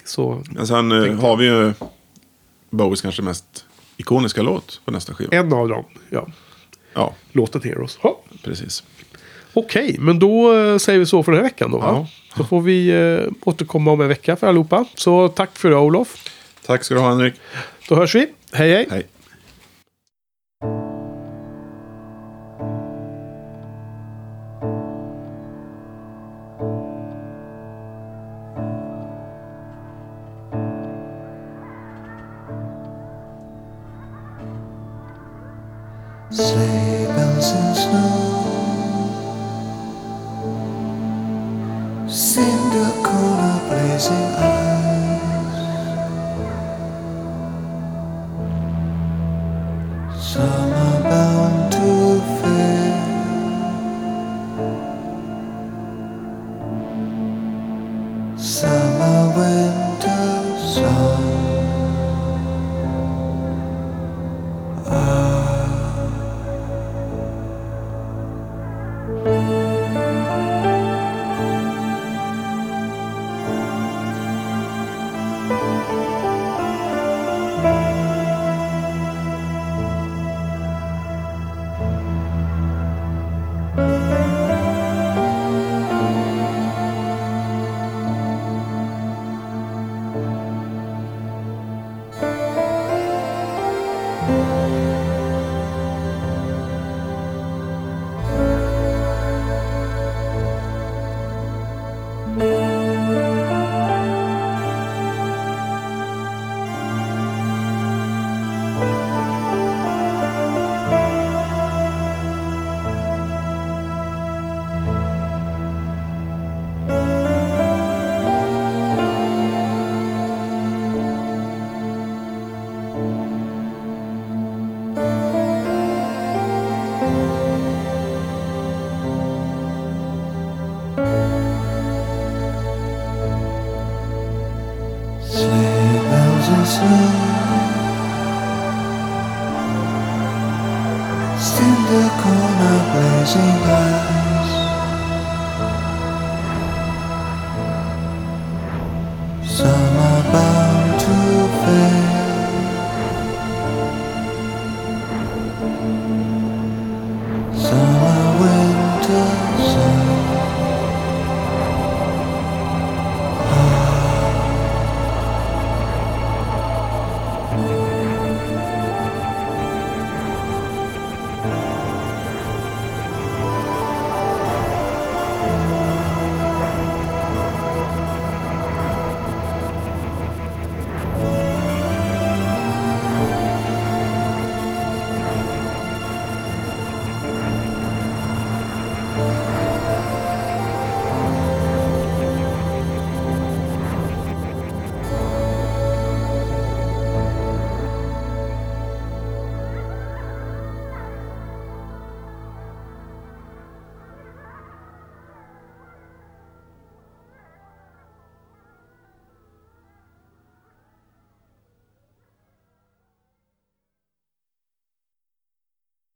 Så Men sen eh, har vi ju Bowies kanske mest ikoniska låt på nästa skiva. en av dem, ja. Ja, Låten Heroes. Ja. precis. Okej, men då eh, säger vi så för den här veckan då. Va? Ja. Så får vi eh, återkomma om en vecka för allihopa. Så tack för idag Olof. Tack ska du ha Henrik. Då hörs vi. Hej hej. Hej. Sleigh and snow, corner blazing eyes. Summer